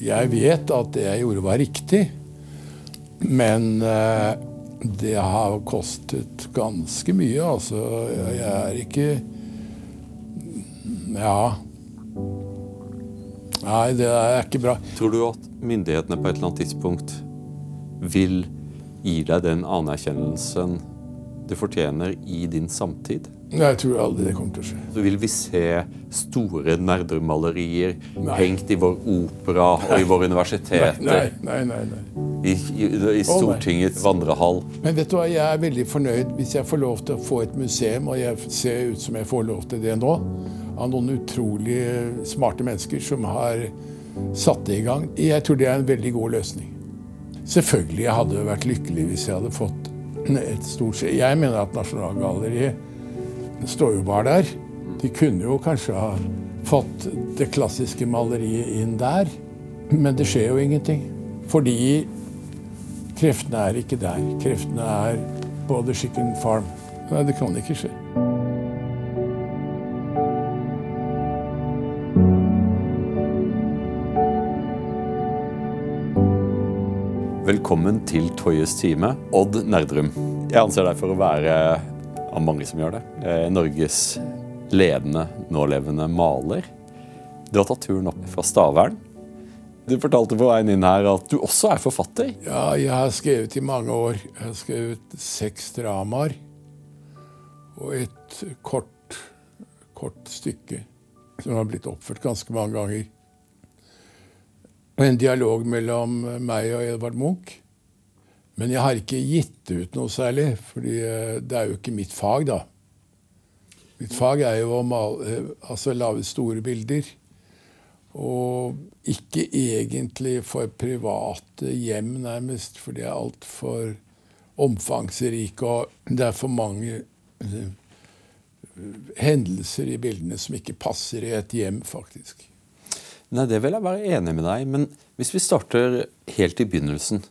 jeg vet at det jeg gjorde, var riktig. Men eh, det har kostet ganske mye. Altså, jeg er ikke Ja. Nei, det er ikke bra. Tror du at myndighetene på et eller annet tidspunkt vil gi deg den anerkjennelsen du fortjener i din samtid? Jeg tror aldri det kommer til å skje. Så vil vi se store Nerdrum-malerier Nei. hengt i vår opera og i våre universiteter? Nei, nei, nei. nei. I, i, i Stortingets vandrehall? Men vet du hva, jeg er veldig fornøyd hvis jeg får lov til å få et museum, og jeg ser ut som jeg får lov til det nå, av noen utrolig smarte mennesker som har satt det i gang. Jeg tror det er en veldig god løsning. Selvfølgelig jeg hadde jeg vært lykkelig hvis jeg hadde fått et stort. Jeg mener at Nasjonalgalleriet står jo bare der. De kunne jo kanskje ha fått det klassiske maleriet inn der, men det skjer jo ingenting. Fordi kreftene er ikke der. Kreftene er på The Chicken Farm. Nei, det kan ikke skje. Velkommen til Toyes time, Odd Nerdrum. Jeg anser deg for å være, av mange som gjør det, eh, Norges ledende nålevende maler. Du har tatt turen opp fra Stavern. Du fortalte på veien inn her at du også er forfatter. Ja, jeg har skrevet i mange år. Jeg har skrevet seks dramaer og et kort, kort stykke som har blitt oppført ganske mange ganger. Og en dialog mellom meg og Edvard Munch. Men jeg har ikke gitt ut noe særlig, fordi eh, det er jo ikke mitt fag, da. Mitt fag er jo å male, eh, altså lage store bilder. Og ikke egentlig for private hjem, nærmest, for de er altfor omfangsrike, og det er for mange eh, hendelser i bildene som ikke passer i et hjem, faktisk. Nei, Det vil jeg være enig med deg men hvis vi starter helt i begynnelsen.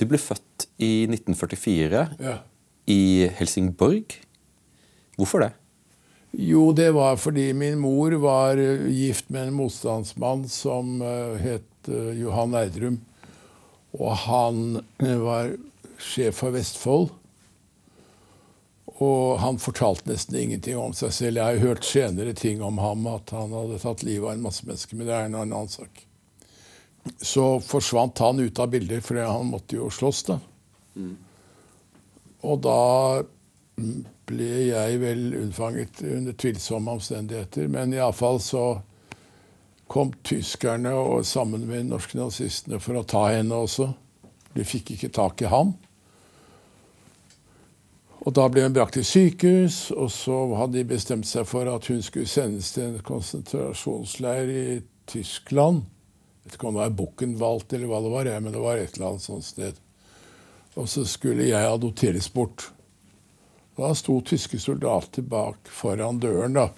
Du ble født i 1944 Ja. i Helsingborg. Hvorfor det? Jo, det var fordi min mor var eh, gift med en motstandsmann som eh, het eh, Johan Eidrum. Og han var sjef for Vestfold. Og han fortalte nesten ingenting om seg selv. Jeg har hørt senere ting om ham, at han hadde tatt livet av en masse mennesker, men det er en annen sak. Så forsvant han ut av bildet, for han måtte jo slåss, da. Og da ble jeg vel unnfanget under tvilsomme omstendigheter. Men iallfall så kom tyskerne og sammen med norske nazistene for å ta henne også. De fikk ikke tak i ham. Og da ble hun brakt til sykehus, og så hadde de bestemt seg for at hun skulle sendes til en konsentrasjonsleir i Tyskland. Jeg vet ikke om det var Buchenwald eller hva det var, men det var et eller annet sånt sted. Og så skulle jeg adopteres bort. Da sto tyske soldater bak foran døren, da.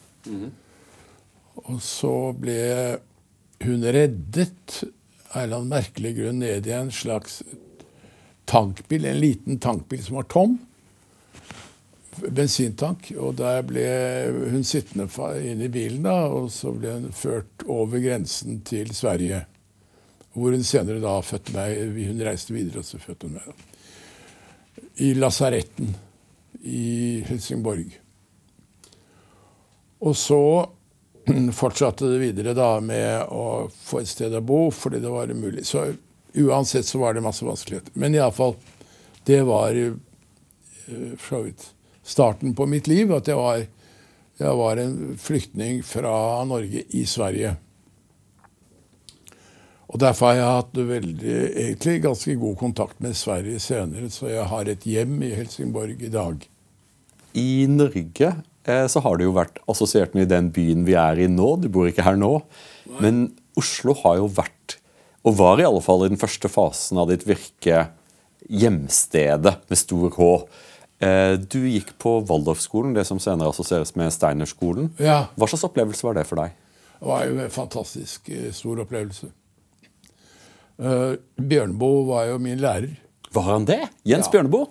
Og så ble hun reddet av en eller annen merkelig grunn ned i en slags tankbil, en liten tankbil som var tom. Bensintank. Og der ble hun sittende inne i bilen, da, og så ble hun ført over grensen til Sverige. Hvor hun senere da fødte meg. Hun reiste videre, og så fødte hun meg. da. I lasaretten i Helsingborg. Og så fortsatte det videre da med å få et sted å bo, fordi det var umulig. Så uansett så var det masse vanskeligheter. Men iallfall, det var eh, for så vidt starten på mitt liv. At jeg var, jeg var en flyktning fra Norge i Sverige. Og Derfor har jeg hatt veldig, egentlig ganske god kontakt med Sverige senere, så jeg har et hjem i Helsingborg i dag. I Norge eh, så har du jo vært assosiert med den byen vi er i nå. Du bor ikke her nå. Men Oslo har jo vært, og var i alle fall i den første fasen av ditt virke, hjemstedet med stor H. Eh, Du gikk på Waldorfskolen, det som senere assosieres med Steinerskolen. Ja. Hva slags opplevelse var det for deg? Det var jo en fantastisk eh, stor opplevelse. Eh, Bjørneboe var jo min lærer. Var han det? Jens Ja. Bjørneboe?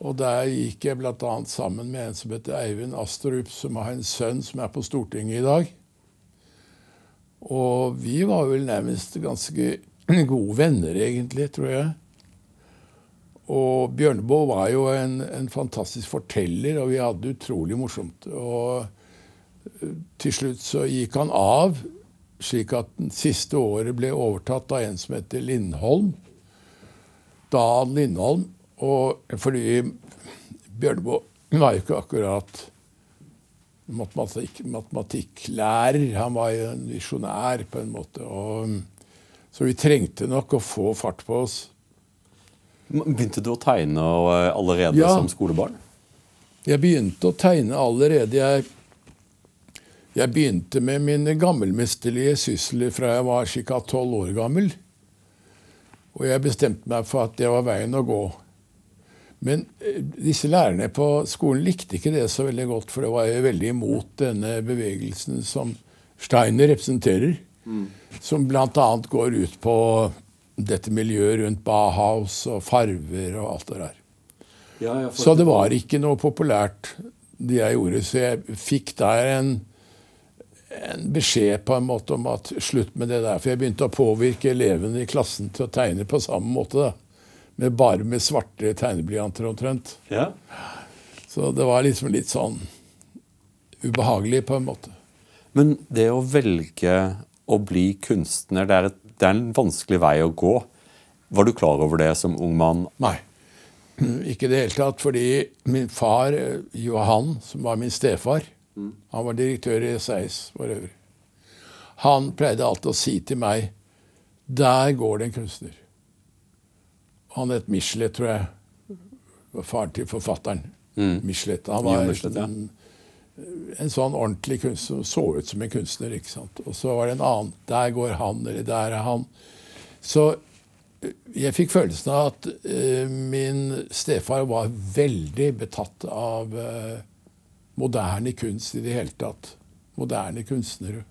Og der gikk jeg bl.a. sammen med en som heter Eivind Astrup, som har en sønn som er på Stortinget i dag. Og vi var vel nærmest ganske gode venner, egentlig, tror jeg. Og Bjørneboe var jo en, en, fantastisk forteller, og vi hadde det utrolig morsomt. Og eh, til slutt så gikk han av, slik at den siste året ble overtatt av en som heter Lindholm. Dan Lindholm. Og fordi Bjørneboe var jo ikke akkurat matematikk, matematikklærer. Han var jo en visjonær, på en måte. Og, så vi trengte nok å få fart på oss. Begynte du å tegne eh, allerede ja. som skolebarn? Jeg begynte å tegne allerede. Jeg, jeg begynte med mine gammelmesterlige sysler fra jeg var ca. tolv år gammel. Og jeg bestemte meg for at det var veien å gå. Men eh, disse lærerne på skolen likte ikke det så veldig godt, for det var jo veldig imot denne bevegelsen som Steiner representerer. Mm. Som bl.a. går ut på dette miljøet rundt Bahaus og farver og alt det der. Ja, så det var ikke noe populært, det jeg gjorde. Så jeg fikk der en, en, beskjed på en måte om at slutt med det der. For jeg begynte å påvirke elevene i klassen til å tegne på samme måte. da. Med bare med svarte tegneblyanter omtrent. Ja. Så det var liksom litt sånn ubehagelig på en måte. Men det å velge å bli kunstner, det er et det er en vanskelig vei å gå. Var du klar over det som ung mann? Nei. Ikke i det hele tatt. Fordi min far, Johan, som var min stefar Han var direktør i SAS for øvrig. Han pleide alltid å si til meg Der går det en kunstner. Han het Michelet, tror jeg. Faren til forfatteren. Mm. Michelet. Han var Michelet, ja. en, en sånn ordentlig kunstner som så ut som en kunstner. ikke sant? Og så var det en annen. Der går han, eller der er han. Så eh, jeg fikk følelsen av at uh, min stefar var veldig betatt av uh, moderne kunst i det hele tatt. Moderne kunstnere.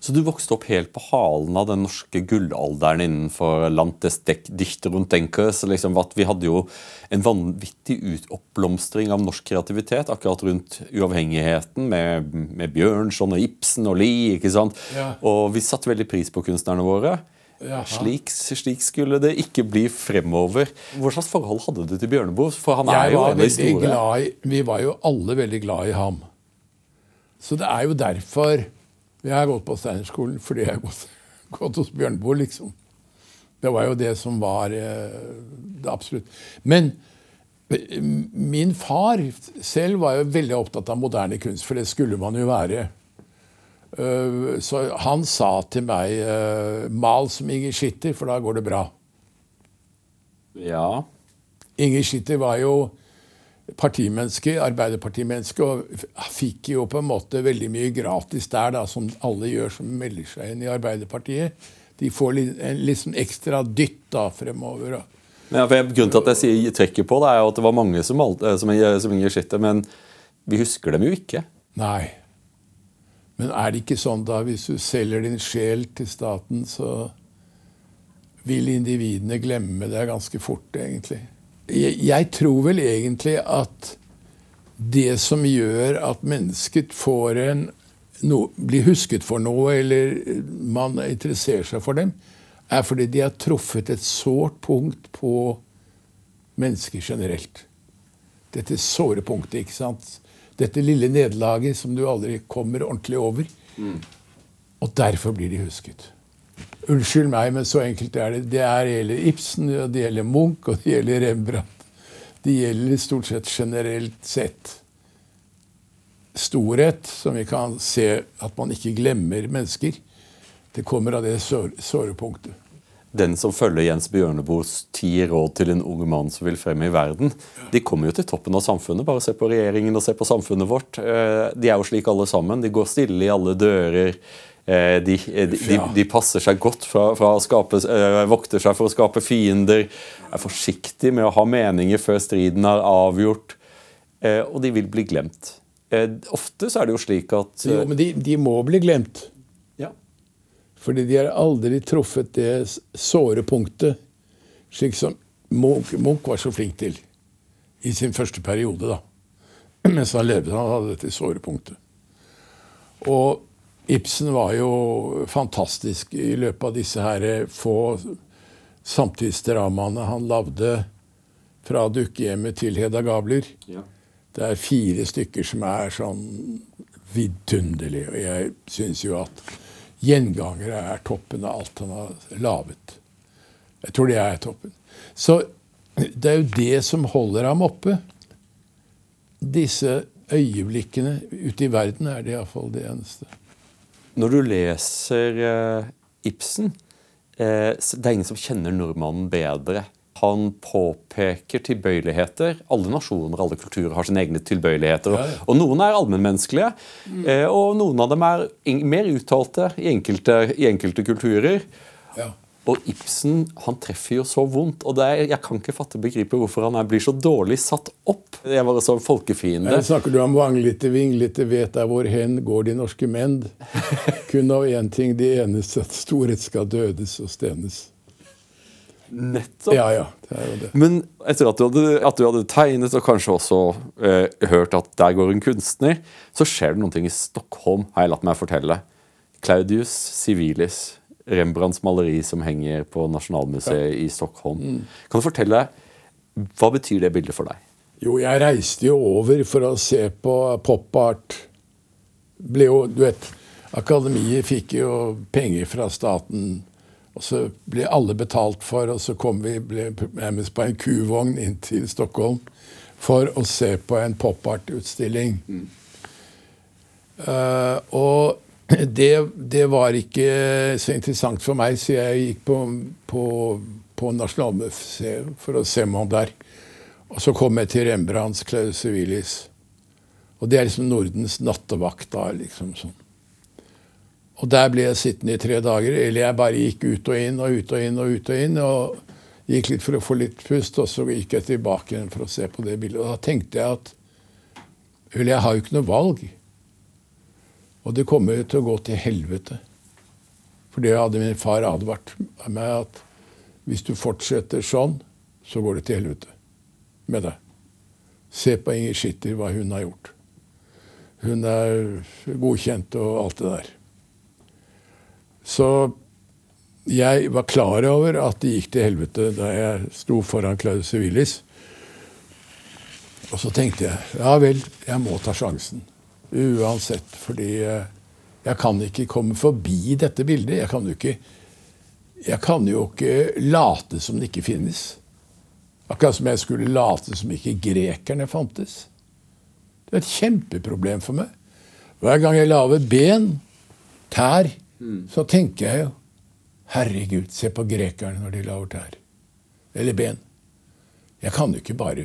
Så du vokste opp helt på halen av den norske gullalderen innenfor Lantes dichter rundt denkers. Liksom, vi hadde jo en vanvittig oppblomstring av norsk kreativitet akkurat rundt uavhengigheten, med, med Bjørnson og Ibsen og Lie. ikke sant? Ja. Og vi satte veldig pris på kunstnerne våre. Slik, slik, skulle det ikke bli fremover. Hva slags forhold hadde du til Bjørneboe? For han er jo en av store. I, vi var jo alle veldig glad i ham. Så det er jo derfor jeg har gått på Steinerskolen fordi jeg har gått, gått hos Bjørneboe, liksom. Det var jo det som var eh, det absolutt. Men eh, min far selv var jo veldig opptatt av moderne kunst, for det skulle man jo være. Eh, så han sa til meg 'mal som Inger Schitter, for da går det bra'. Ja. Inger Schitter var jo partimenneske, arbeiderpartimenneske, og fikk jo på en måte veldig mye gratis der, da, som alle gjør som melder seg inn i Arbeiderpartiet. De får litt, en liksom ekstra dytt da fremover. Da. Ja, for Grunnen til at jeg sier trekker på det, er jo at det var mange som, eh, som, som Inger Schitter, men vi husker dem jo ikke. Nei. Men er det ikke sånn da, hvis du selger din sjel til staten, så vil individene glemme det ganske fort, egentlig jeg, tror vel egentlig at det som gjør at mennesket får en no, blir husket for noe, eller man interesserer seg for dem, er fordi de har truffet et sårt punkt på mennesker generelt. Dette såre punktet, ikke sant? Dette lille nederlaget som du aldri kommer ordentlig over. Mm. Og derfor blir de husket. Unnskyld meg, men så enkelt er det. Det er, gjelder Ibsen, det gjelder Munch og det gjelder Rembrandt. Det gjelder stort sett generelt sett storhet, som vi kan se at man ikke glemmer mennesker. Det kommer av det sårepunktet. Den som følger Jens Bjørneboes ti råd til en ung mann som vil frem i verden, de kommer jo til toppen av samfunnet. Bare se på regjeringen og se på samfunnet vårt. Eh, de er jo slik alle sammen. De går stille i alle dører. Eh, de, eh, de, de, passer seg godt fra, fra å skape, vokter seg for å skape fiender. Er forsiktige med å ha meninger før striden er avgjort. Og de vil bli glemt. Ofte så er det jo slik at Jo, men de, de må bli glemt. Fordi de har aldri truffet det såre punktet, slik som Munch, Munch var så flink til i sin første periode. da. Mens han levde, han hadde dette såre punktet. Og Ibsen var jo fantastisk i løpet av disse her få samtidsdramaene han lagde fra dukkehjemmet til Hedda Gabler. Ja. Det er fire stykker som er sånn vidunderlige. Og jeg syns jo at gjengangere er toppen av alt han har laget. Jeg tror det er toppen. Så det er jo det som holder ham oppe. Disse øyeblikkene ute i verden er det iallfall det eneste. Når du leser eh, Ibsen, eh, det er ingen som kjenner nordmannen bedre. Han påpeker tilbøyeligheter. Alle nasjoner alle kulturer har sine egne tilbøyeligheter. Ja. Og noen er allmennmenneskelige, mm. og noen av dem er mer uttalte i enkelte, i enkelte kulturer. Ja. Og Ibsen han treffer jo så vondt. og det er, Jeg kan ikke fatte begripe hvorfor han er, blir så dårlig satt opp. Jeg var så folkefiende. Her snakker du om vanglete, vinglete, vet deg hvor hen går de norske menn. Kun av én ting, de eneste at storhet skal dødes og stenes. Nettopp. Ja, ja. Det er jo det. Men etter at du hadde, at du hadde tegnet og kanskje også eh, hørt at der går en kunstner, så skjer det noen ting i Stockholm, har jeg latt meg fortelle. Claudius Civilis, Rembrandts maleri som henger på Nasjonalmuseet i Stockholm. Kan du fortelle, hva betyr det bildet for deg? Jo, jeg reiste jo over for å se på pop art. Ble jo, du vet, Akademiet fikk jo penger fra staten. Og så ble alle betalt for, og så kom vi ble på en kuvogn inn til Stockholm for å se på en pop art-utstilling. Eh, og det, det var ikke så interessant for meg, så jeg gikk på, på, på Nasjonalmuseet for å se meg om der. Og så kom jeg til Rembrandts Claus Civilis. Og det er liksom Nordens nattevakt. da, liksom sånn. Og der ble jeg sittende i tre dager. Eller jeg bare gikk ut og inn og ut og inn og ut og inn. Og gikk litt for å få litt pust, og så gikk jeg tilbake igjen for å se på det bildet. Og da tenkte jeg at Vel, jeg har jo ikke noe valg. Og det kommer til å gå til helvete. For det hadde min far advart meg at hvis du fortsetter sånn, så går det til helvete med deg. Se på Inger Schitter, hva hun har gjort. Hun er godkjent og alt det der. Så jeg var klar over at det gikk til helvete da jeg sto foran Claus Civilis. Og så tenkte jeg ja vel, jeg må ta sjansen. Uansett. Fordi eh, jeg kan ikke komme forbi dette bildet. Jeg kan jo ikke, jeg kan jo ikke late som det ikke finnes. Akkurat som jeg skulle late som ikke grekerne fantes. Det er et kjempeproblem for meg. Hver gang jeg lager ben, tær, så tenker jeg jo Herregud, se på grekerne når de lager tær. Eller ben. Jeg kan jo ikke bare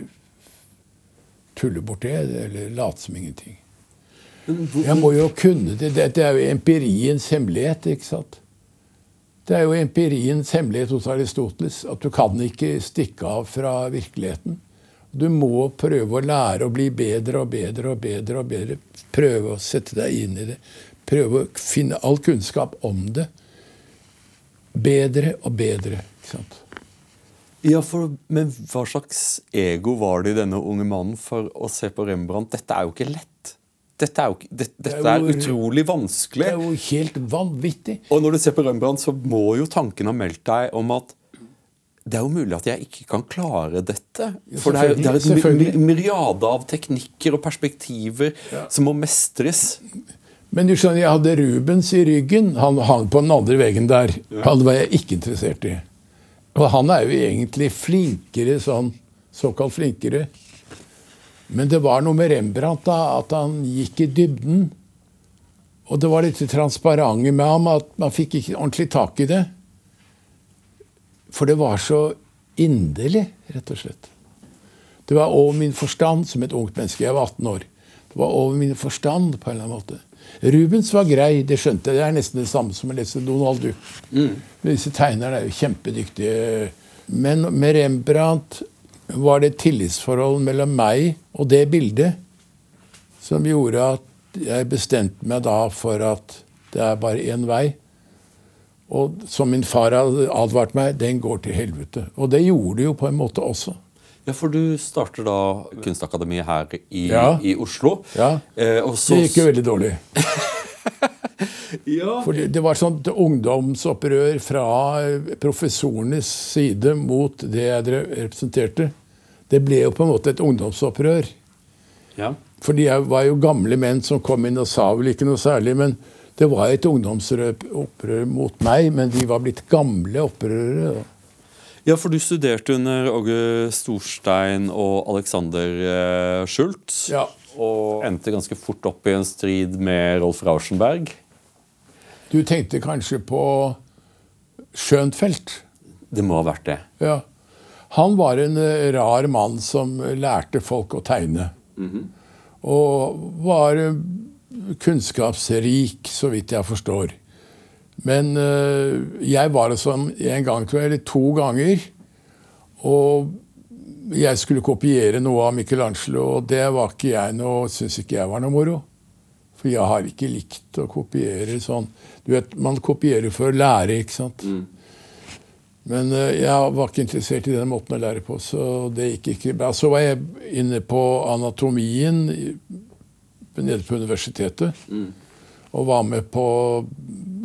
tulle bort det, eller late som ingenting. Jeg må jo kunne det. Dette er jo empiriens hemmelighet, ikke sant? Det er jo empiriens hemmelighet hos Aristoteles at du kan ikke stikke av fra virkeligheten. Du må prøve å lære å bli bedre og bedre og bedre. og bedre. Prøve å sette deg inn i det. Prøve å finne all kunnskap om det. Bedre og bedre. ikke sant? Ja, for, Men hva slags ego var det i denne unge mannen for å se på Rembrandt? Dette er jo ikke lett. Dette er, jo, det, dette Det er er jo- vanskelig. Det er jo helt vanvittig. Og når du ser på Rembrandt, så må jo tanken ha meldt deg om at det er jo mulig at jeg ikke kan klare dette. For det er, det er et myriade av teknikker og perspektiver som må mestres. Men du skjønner, jeg hadde Rubens i ryggen. Han hang på den andre veggen der. Han var jeg ikke interessert i. Og han er jo egentlig flinkere sånn, såkalt flinkere. Men det var noe med Rembrandt da, at han gikk i dybden. Og det var dette transparente med ham, at man fikk ikke ordentlig tak i det. For det var så inderlig, rett og slett. Det var over min forstand som et ungt menneske. Jeg var 18 år. Det var over min forstand på en eller annen måte. Rubens var grei, det skjønte jeg. Det er nesten det samme som å lese Donald Duck. Disse tegnerne er jo kjempedyktige. Men med Rembrandt var det et tillitsforhold mellom meg og det bildet som gjorde at jeg bestemte meg da for at det er bare én vei. Og som min far hadde advart meg, den går til helvete. Og det gjorde det jo på en måte også. Ja, For du starter da Kunstakademiet her i, Ja. i Oslo. Ja. Eh, og så, Det gikk jo veldig dårlig. Ja. For det, var sånt ungdomsopprør fra professorenes side mot det jeg representerte. Det ble jo på en måte et ungdomsopprør. ja. For jeg var jo gamle menn som kom inn og sa vel ikke noe særlig. Men det var et ungdomsopprør mot meg, men de var blitt gamle opprørere. Ja, for du studerte under Åge Storstein og Alexander eh, Schultz. Ja. Og endte ganske fort opp i en strid med Rolf Rauschenberg. Du tenkte kanskje på Schönfeldt? Det må ha vært det. Ja. Han var en eh, rar mann som lærte folk å tegne. Og var eh, kunnskapsrik, så vidt jeg forstår. Men eh, jeg var det en gang, tror jeg, eller to ganger. Og jeg skulle kopiere noe av Michelangelo, og det var ikke jeg noe, syns ikke jeg var noe moro. For jeg har ikke likt å kopiere sånn. Du vet, Man kopierer for å lære, ikke sant. Men eh, jeg var ikke interessert i den måten å lære på, så det gikk ikke bra. Så var jeg inne på anatomien nede på universitetet. Og var med på å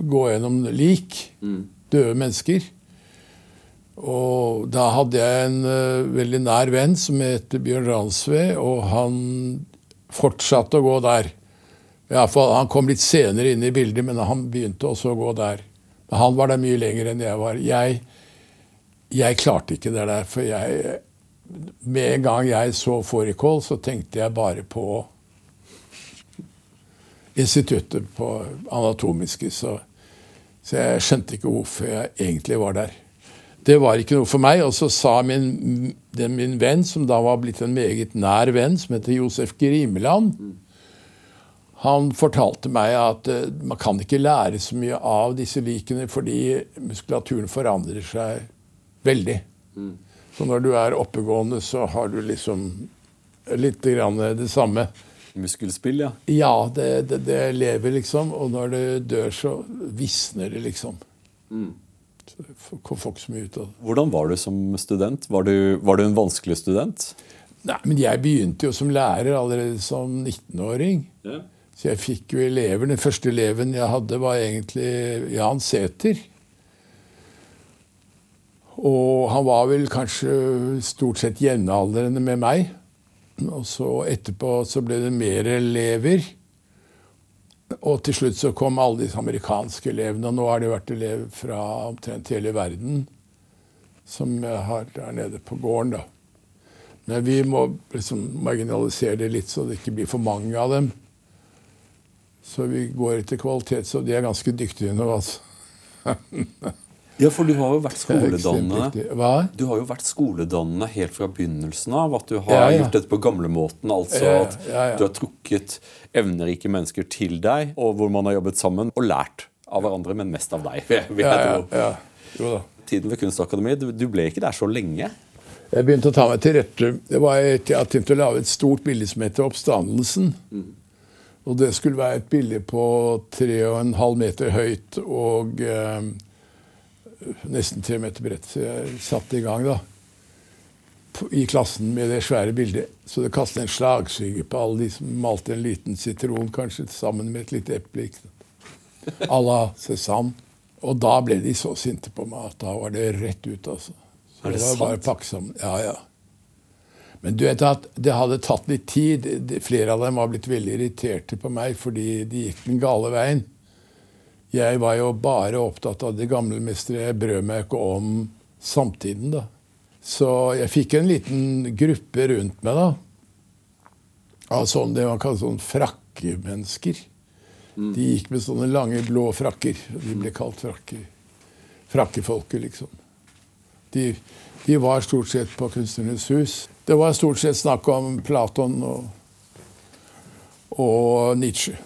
gå gjennom lik. Døde mennesker. Og da hadde jeg en uh, veldig nær venn som het Bjørn Ransve, og han fortsatte å gå der. Fall, han kom litt senere inn i bildet, men han begynte også å gå der. Men han var der mye lenger enn jeg var. Jeg, jeg klarte ikke det der, for jeg Med en gang jeg så fårikål, så tenkte jeg bare på instituttet på anatomiske, så, så jeg skjønte ikke hvorfor jeg egentlig var der. Det var ikke noe for meg. Og så sa min, den, min venn, som da var blitt en meget nær venn, som heter Josef Grimeland Han fortalte meg at eh, man kan ikke lære så mye av disse likene fordi muskulaturen forandrer seg veldig. Så når du er oppegående, så har du liksom litt grann det samme. Muskelspill, ja. Ja, det, det, det lever liksom, og når det dør, så visner det liksom. Så det får får ikke så mye ut av det. Hvordan var du som student? Var du, var du en vanskelig student? Nei, men jeg begynte jo som lærer allerede som 19-åring. Ja. Så jeg fikk jo elever. Den første eleven jeg hadde, var egentlig Jan Sæther. Og han var vel kanskje stort sett jevnaldrende med meg. Og så etterpå så ble det mer elever. Og til slutt så kom alle disse amerikanske elevene. Og nå har det vært elever fra omtrent hele verden som har der nede på gården, da. Men vi må liksom marginalisere det litt, så det ikke blir for mange av dem. Så vi går etter kvalitet, så de er ganske dyktige nå, altså. Ja, for du har jo vært skoledannende. Du har jo vært skoledannende helt fra begynnelsen av. At du har Ja, ja. gjort dette på gamlemåten. Altså Ja, at du har trukket evnerike mennesker til deg, og hvor man har jobbet sammen og lært av hverandre, men mest av deg. vil jeg Ja, ja, tro. Tiden ved Kunstakademiet, du, du ble ikke der så lenge. Jeg begynte å ta meg til rette. Det var et, jeg tenkte å lage et stort bilde som heter 'Oppstandelsen'. Og det skulle være et bilde på tre og en halv meter høyt og eh, nesten tre meter bredt. Så jeg satte i gang da, i klassen med det svære bildet. Så det kastet en slagskygge på alle de som malte en liten sitron, kanskje sammen med et lite eple. À la Cézanne. Og da ble de så sinte på meg at da var det rett ut, altså. Så Er det det var sant? bare pakke sammen. Ja, ja. Men du vet at det hadde tatt litt tid. Flere av dem var blitt veldig irriterte på meg fordi de gikk den gale veien. Jeg var jo bare opptatt av det gamle mesteret. Jeg brød meg ikke om samtiden, da. Så jeg fikk en liten gruppe rundt meg, da. Av sånn, det man kaller sånn frakkemennesker. De gikk med sånne lange, blå frakker. De ble kalt frakker. frakkefolket, liksom. De, de var stort sett på Kunstnernes hus. Det var stort sett snakk om Platon og, og Nietzsche.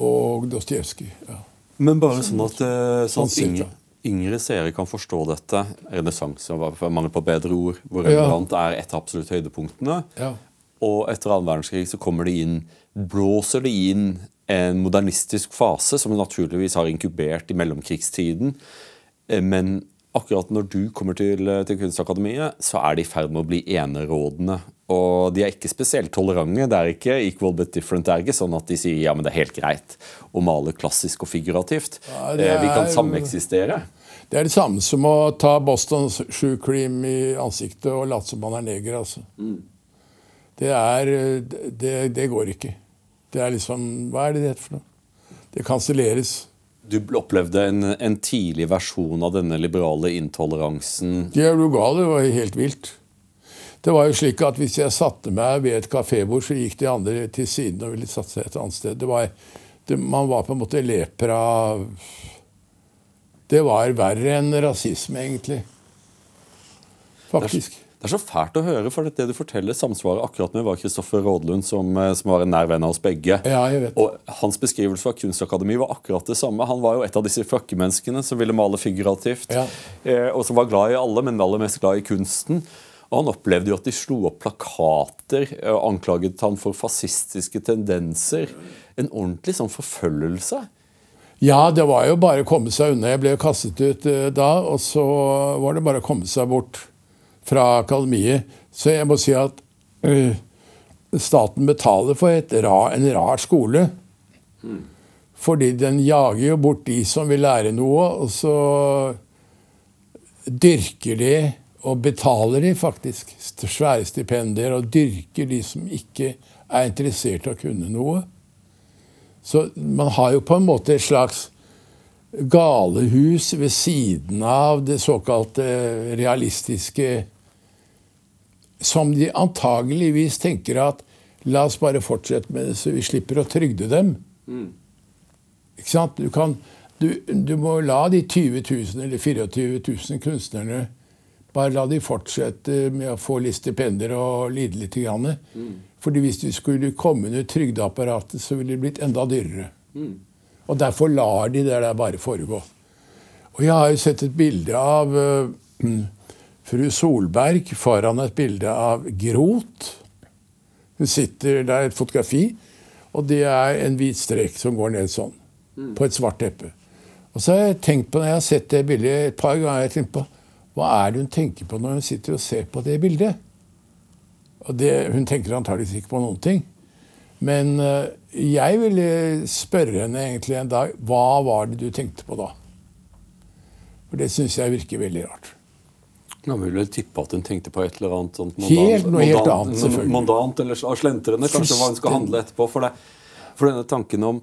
Og Dostojevskij. Ja. Men bare sånn at, eh, sånn at yngre, yngre seere kan forstå dette. Renessanse, mangel på bedre ord, hvor Ja. Er et av absolutt høydepunktene. Ja. Og etter annen verdenskrig så kommer det inn, blåser det inn en modernistisk fase som naturligvis har inkubert i mellomkrigstiden. Eh, Men akkurat når du kommer til, til Kunstakademiet, så er de i ferd med å bli enerådende. Og de er ikke spesielt tolerante. Det er ikke equal but different. Det er ikke sånn at de sier ja, men det er helt greit å male klassisk og figurativt. Ja, det Eh, Vi kan er- sameksistere. Det er det samme som å ta Boston Shoe Cream i ansiktet og late som man er neger. altså. Det er det, det går ikke. Det er liksom Hva er det det heter for noe? Det kanselleres. Du opplevde en, en tidlig versjon av denne liberale intoleransen. Er jo gale, det var helt vilt. Det var jo slik at Hvis jeg satte meg ved et kafébord, så gikk de andre til siden og ville satt seg et annet sted. Det var, det, man var på en måte lepra Det var verre enn rasisme, egentlig. Faktisk. Det er så fælt å høre, for det du forteller, samsvarer akkurat med hva Kristoffer Rådlund, som, eh, som var en nær venn av oss begge Ja, jeg vet. Og Hans beskrivelse av Kunstakademi var akkurat det samme. Han var jo et av disse frakkemenneskene som ville male figurativt, Ja. eh, og som var glad i alle, men aller mest glad i kunsten. Og Han opplevde jo at de slo opp plakater eh, og anklaget han for fascistiske tendenser. En ordentlig sånn forfølgelse. Ja, det var jo bare å komme seg unna. Jeg ble kastet ut da, og så var det bare å komme seg bort fra akademiet. Så jeg må si at uh, staten betaler for et ra, en rar skole. Fordi den jager jo bort de som vil lære noe, og så dyrker de og betaler de faktisk svære stipendier og dyrker de som ikke er interessert i å kunne noe. Så man har jo på en måte et slags galehus ved siden av det såkalte realistiske Som de antageligvis tenker at la oss bare fortsette med det, så vi slipper å trygde dem. Ikke sant? Du, kan, du, du må la de 20 000 eller 24 000 kunstnerne bare la de fortsette med å få litt stipender og lide litt. Grann. Fordi hvis de skulle komme under trygdeapparatet, så ville det blitt enda dyrere. Og derfor lar de det der bare foregå. Og jeg har jo sett et bilde av uh, fru Solberg foran et bilde av Groth. Hun sitter der, et fotografi, og det er en hvit strek som går ned sånn. På et svart teppe. Og så har jeg tenkt på, når jeg har sett det bildet et par ganger, jeg tenkt på, hva er det hun tenker på når hun sitter og ser på det bildet? Og det, Hun tenker antakeligvis ikke på noen ting. Men eh, jeg ville spørre henne egentlig en dag hva var det du tenkte på da? For det syns jeg virker veldig rart. Man vil vel tippe at hun tenkte på et eller annet sånt mandant, Helt noe helt annet, selvfølgelig. mandant eller sl- slentrende, kanskje hva hun skal handle etterpå. For, det, for denne tanken om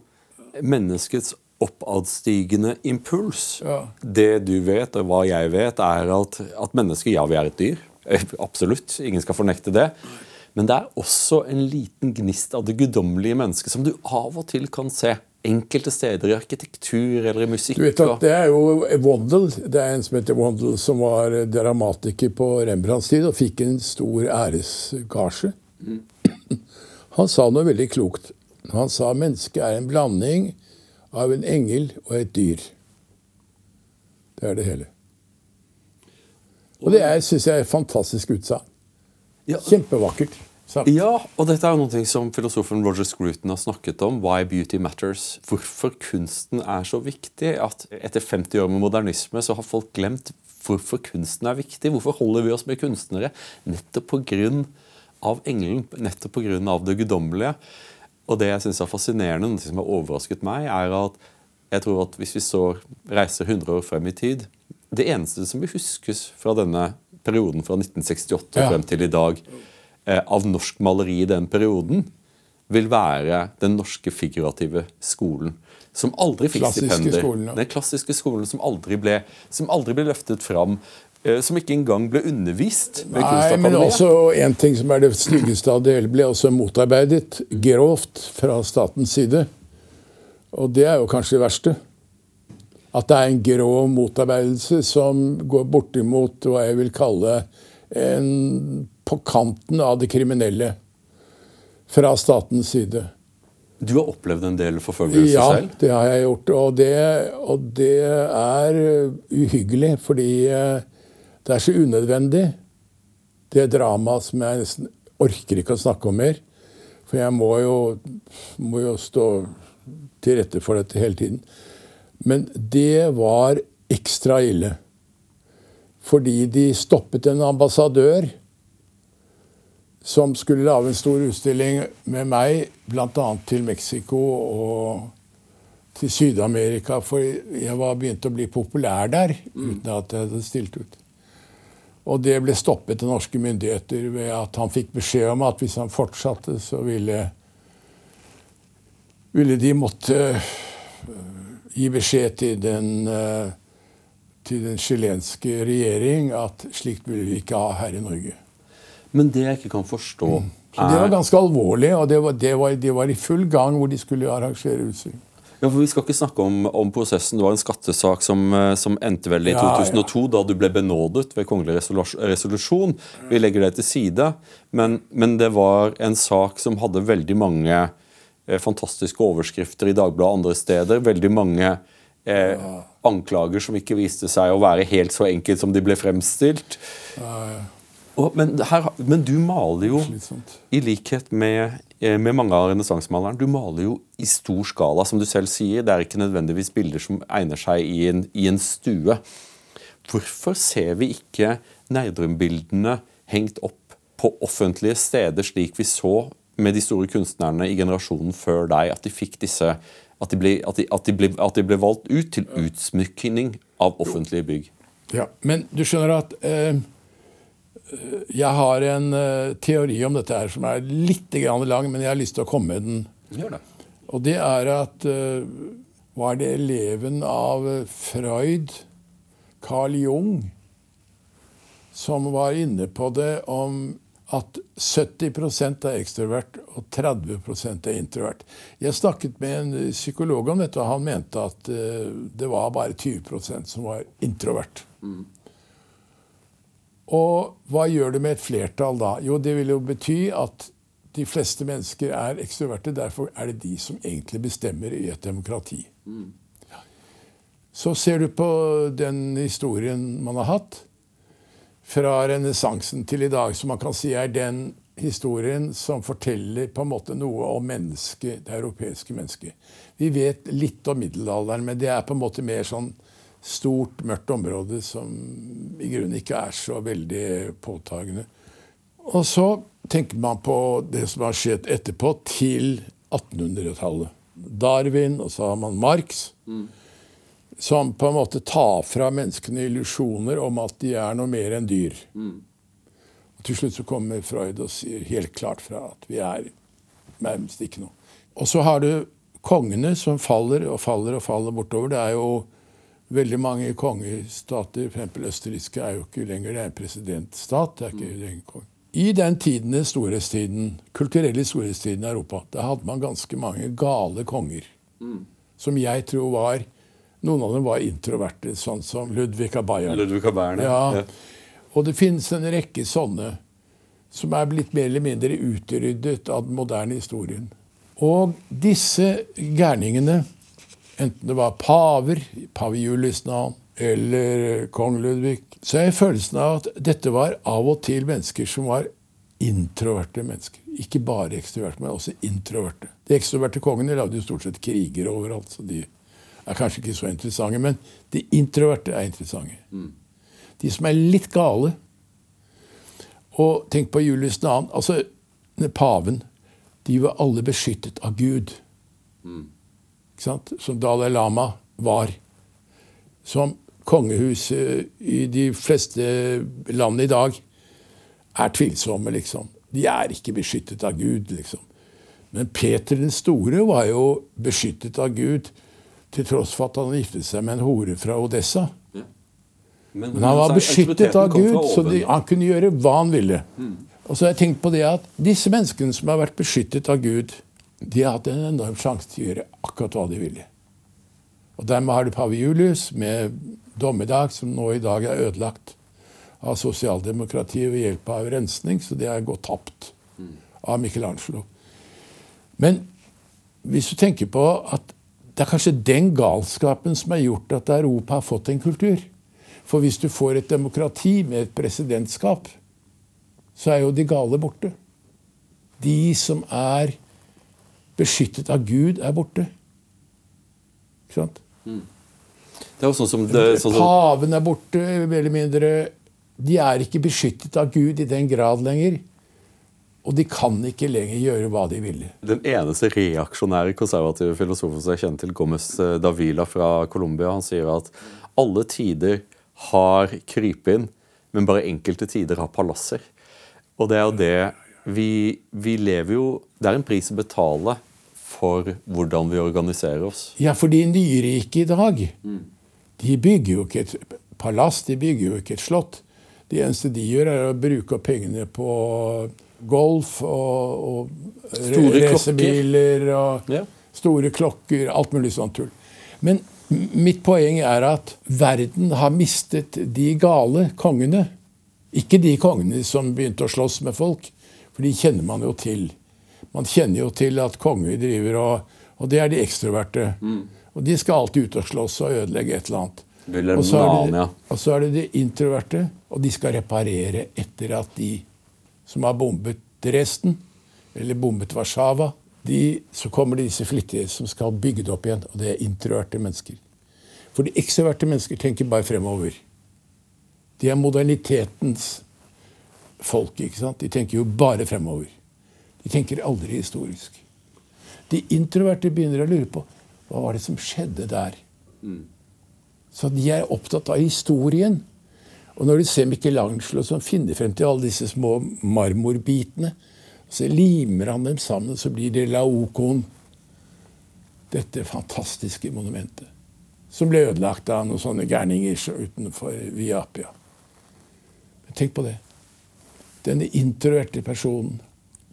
menneskets oppadstigende impuls Ja. Det du vet, og hva jeg vet, er at, at mennesker, ja, vi er et dyr. Eh, Absolutt. Ingen skal fornekte det. Men det er også en liten gnist av det guddommelige mennesket som du av og til kan se enkelte steder i arkitektur eller i musikk. Du vet at Det er jo Wandel, det er en som heter Wandel, som var dramatiker på Rembrandts tid og fikk en stor æresgasje. Han sa noe veldig klokt. Han sa mennesket er en blanding av en engel og et dyr. Det er det hele. Og det syns jeg er et fantastisk utsagn. Kjempevakkert sagt. Ja, og dette er jo noe som filosofen Roger Scruton har snakket om. Why beauty matters. Hvorfor kunsten er så viktig. At etter 50 år med modernisme så har folk glemt hvorfor kunsten er viktig. Hvorfor holder vi oss med kunstnere? Nettopp pga. engelen, nettopp pga. det guddommelige. Og det jeg syns er fascinerende, noe som har overrasket meg, er at jeg tror at hvis vi så reiser 100 år frem i tid Det eneste som vil huskes fra denne perioden fra 1968 Ja. frem til i dag, av norsk maleri i den perioden, vil være den norske figurative skolen. Som aldri fikk stipender. skolen, ja. Den klassiske skolen som aldri ble, som aldri ble løftet fram. eh, Som ikke engang ble undervist ved Nei, men også en ting som er det styggeste av det hele, ble også motarbeidet grovt fra statens side. Og det er jo kanskje det verste. At det er en grov motarbeidelse som går bortimot hva jeg vil kalle en på kanten av det kriminelle fra statens side. Du har opplevd en del forfølgelse Ja, selv? det har jeg gjort. Og det, og det er uh, uhyggelig, fordi uh, det er så unødvendig. Det dramaet som jeg nesten orker ikke å snakke om mer. For jeg må jo, må jo stå til rette for dette hele tiden. Men det var ekstra ille. fordi de stoppet en ambassadør som skulle lage en stor utstilling med meg, bl.a. til Mexico og til Syd-Amerika. For jeg var begynt å bli populær der uten at jeg hadde stilt ut. Og det ble stoppet av norske myndigheter ved at han fikk beskjed om at hvis han fortsatte, så ville, ville de måtte gi beskjed til den uh, til den chilenske regjering at slikt ville vi ikke ha her i Norge. Men det jeg ikke kan forstå mm. er... Det var ganske alvorlig, og det var, det var, det var i full gang hvor de skulle arrangere utstilling. Ja, for Vi skal ikke snakke om, om, prosessen. Det var en skattesak som, eh, som endte vel i ja, 2002, ja. da du ble benådet ved kongelig resolusjon. Vi legger det til side. Men, men, det var en sak som hadde veldig mange eh, fantastiske overskrifter i Dagbladet og andre steder. Veldig mange eh, ja anklager som ikke viste seg å være helt så enkelt som de ble fremstilt. Og, men, her, men, du maler jo, i likhet med, eh, med mange av renessansemalerne, du maler jo i stor skala, som du selv sier. Det er ikke nødvendigvis bilder som egner seg i en, i en stue. Hvorfor ser vi ikke Nerdrum-bildene hengt opp på offentlige steder, slik vi så med de store kunstnerne i generasjonen før deg, at de fikk disse at de, ble, at, de, at, de ble, at de, ble, valgt ut til utsmykning av offentlige bygg. Ja, Men du skjønner at eh, jeg har en eh, teori om dette her som er litt lang, men jeg har lyst til å komme med den. Gjør det. Og det er at eh, Var det eleven av Freud, Carl Jung, som var inne på det om at 70% er ekstrovert og 30% er introvert. Jeg snakket med en psykolog om dette, og han mente at det var bare 20% som var introvert. Mm. Og hva gjør det med et flertall da? Jo, det vil jo bety at de fleste mennesker er ekstroverte. Derfor er det de som egentlig bestemmer i et demokrati. Så ser du på den historien man har hatt fra renessansen til i dag, som man kan si er den historien som forteller på en måte noe om mennesket, det europeiske mennesket. Vi vet litt om middelalderen, men det er på en måte mer sånn stort, mørkt område som i grunnen ikke er så veldig påtagende. Og så tenker man på det som har skjedd etterpå, til 1800-tallet. Darwin, og så har man Marx. Mm som på en måte tar fra menneskene illusjoner om at de er noe mer enn dyr. Mm. Og Til slutt så kommer Freud og sier helt klart fra at vi er nærmest ikke noe. Og så har du kongene som faller og faller og faller bortover. Det er jo veldig mange kongestater, f.eks. østerrikske er jo ikke lenger det er en presidentstat. det er ikke lenger kong. I den tiden, storhetstiden, kulturelle storhetstiden i Europa, da hadde man ganske mange gale konger. Mm. Som jeg tror var noen av dem var introverte, sånn som Ludvig av Bayern. Ludvig av Bayern ja. ja. Og det finnes en rekke sånne som er blitt mer eller mindre utryddet av den moderne historien. Og disse gærningene, enten det var paver, pave Julius navn, eller kong Ludvig, så har jeg følelsen av at dette var av og til mennesker som var introverte mennesker. Ikke bare ekstroverte, men også introverte. De ekstroverte kongene lagde jo stort sett kriger overalt. så de er kanskje ikke så interessante, men de introverte er interessante. Mm. De som er litt gale. Og tenk på Julius 2. Altså, paven. De var alle beskyttet av Gud. Mm. Som Dalai Lama var. Som kongehuset i de fleste land i dag er tvilsomme, liksom. De er ikke beskyttet av Gud, liksom. Men Peter den store var jo beskyttet av Gud til tross for at han giftet seg med en hore fra Odessa. Ja. Men, Men, han var beskyttet av Gud, så de, han kunne gjøre hva han ville. Mm. Og så har jeg tenkt på det at Disse menneskene som har vært beskyttet av Gud, de har hatt en enorm sjanse til å gjøre akkurat hva de ville. Og Dermed har du pave Julius med dommedag, som nå i dag er ødelagt av sosialdemokratiet ved hjelp av rensning, så det er gått tapt av Michelangelo. Men hvis du tenker på at det er kanskje den galskapen som har gjort at Europa har fått en kultur. For hvis du får et demokrati med et presidentskap, så er jo de gale borte. De som er beskyttet av Gud, er borte. Ikke sant? Mm. Det er jo sånn som det, sånn som, Paven er borte, mer eller mindre. De er ikke beskyttet av Gud i den grad lenger. Og de kan ikke lenger gjøre hva de ville. Den eneste reaksjonære konservative filosofen som jeg kjenner til, Gomez eh, Davila fra Colombia, han sier at alle tider har krypinn, men bare enkelte tider har palasser. Og det er jo det vi, vi lever jo Det er en pris å betale for hvordan vi organiserer oss. Ja, for de nyrike i dag, de bygger jo ikke et palass, de bygger jo ikke et slott. Det eneste de gjør, er å bruke pengene på golf og, og racerbiler og Ja. store klokker, alt mulig sånt tull. Men mitt poeng er at verden har mistet de gale kongene. Ikke de kongene som begynte å slåss med folk, for de kjenner man jo til. Man kjenner jo til at konger driver og Og det er de ekstroverte. Og de skal alltid ut og slåss og ødelegge et eller annet. Og så er det- Og så er det de introverte, og de skal reparere etter at de som har bombet Dresden, eller bombet Warszawa, de, så kommer det disse flittige som skal bygge det opp igjen. Og det er introverte mennesker. For de ekstroverte mennesker tenker bare fremover. De er modernitetens folk. ikke sant? De tenker jo bare fremover. De tenker aldri historisk. De introverte begynner å lure på hva var det som skjedde der. Så de er opptatt av historien. Og når du ser Michelangelo som finner frem til alle disse små marmorbitene, så limer han dem sammen, så blir det Laokoon. Dette fantastiske monumentet. Som ble ødelagt av noen sånne gærninger utenfor Viapia. Men tenk på det. Denne introverte personen,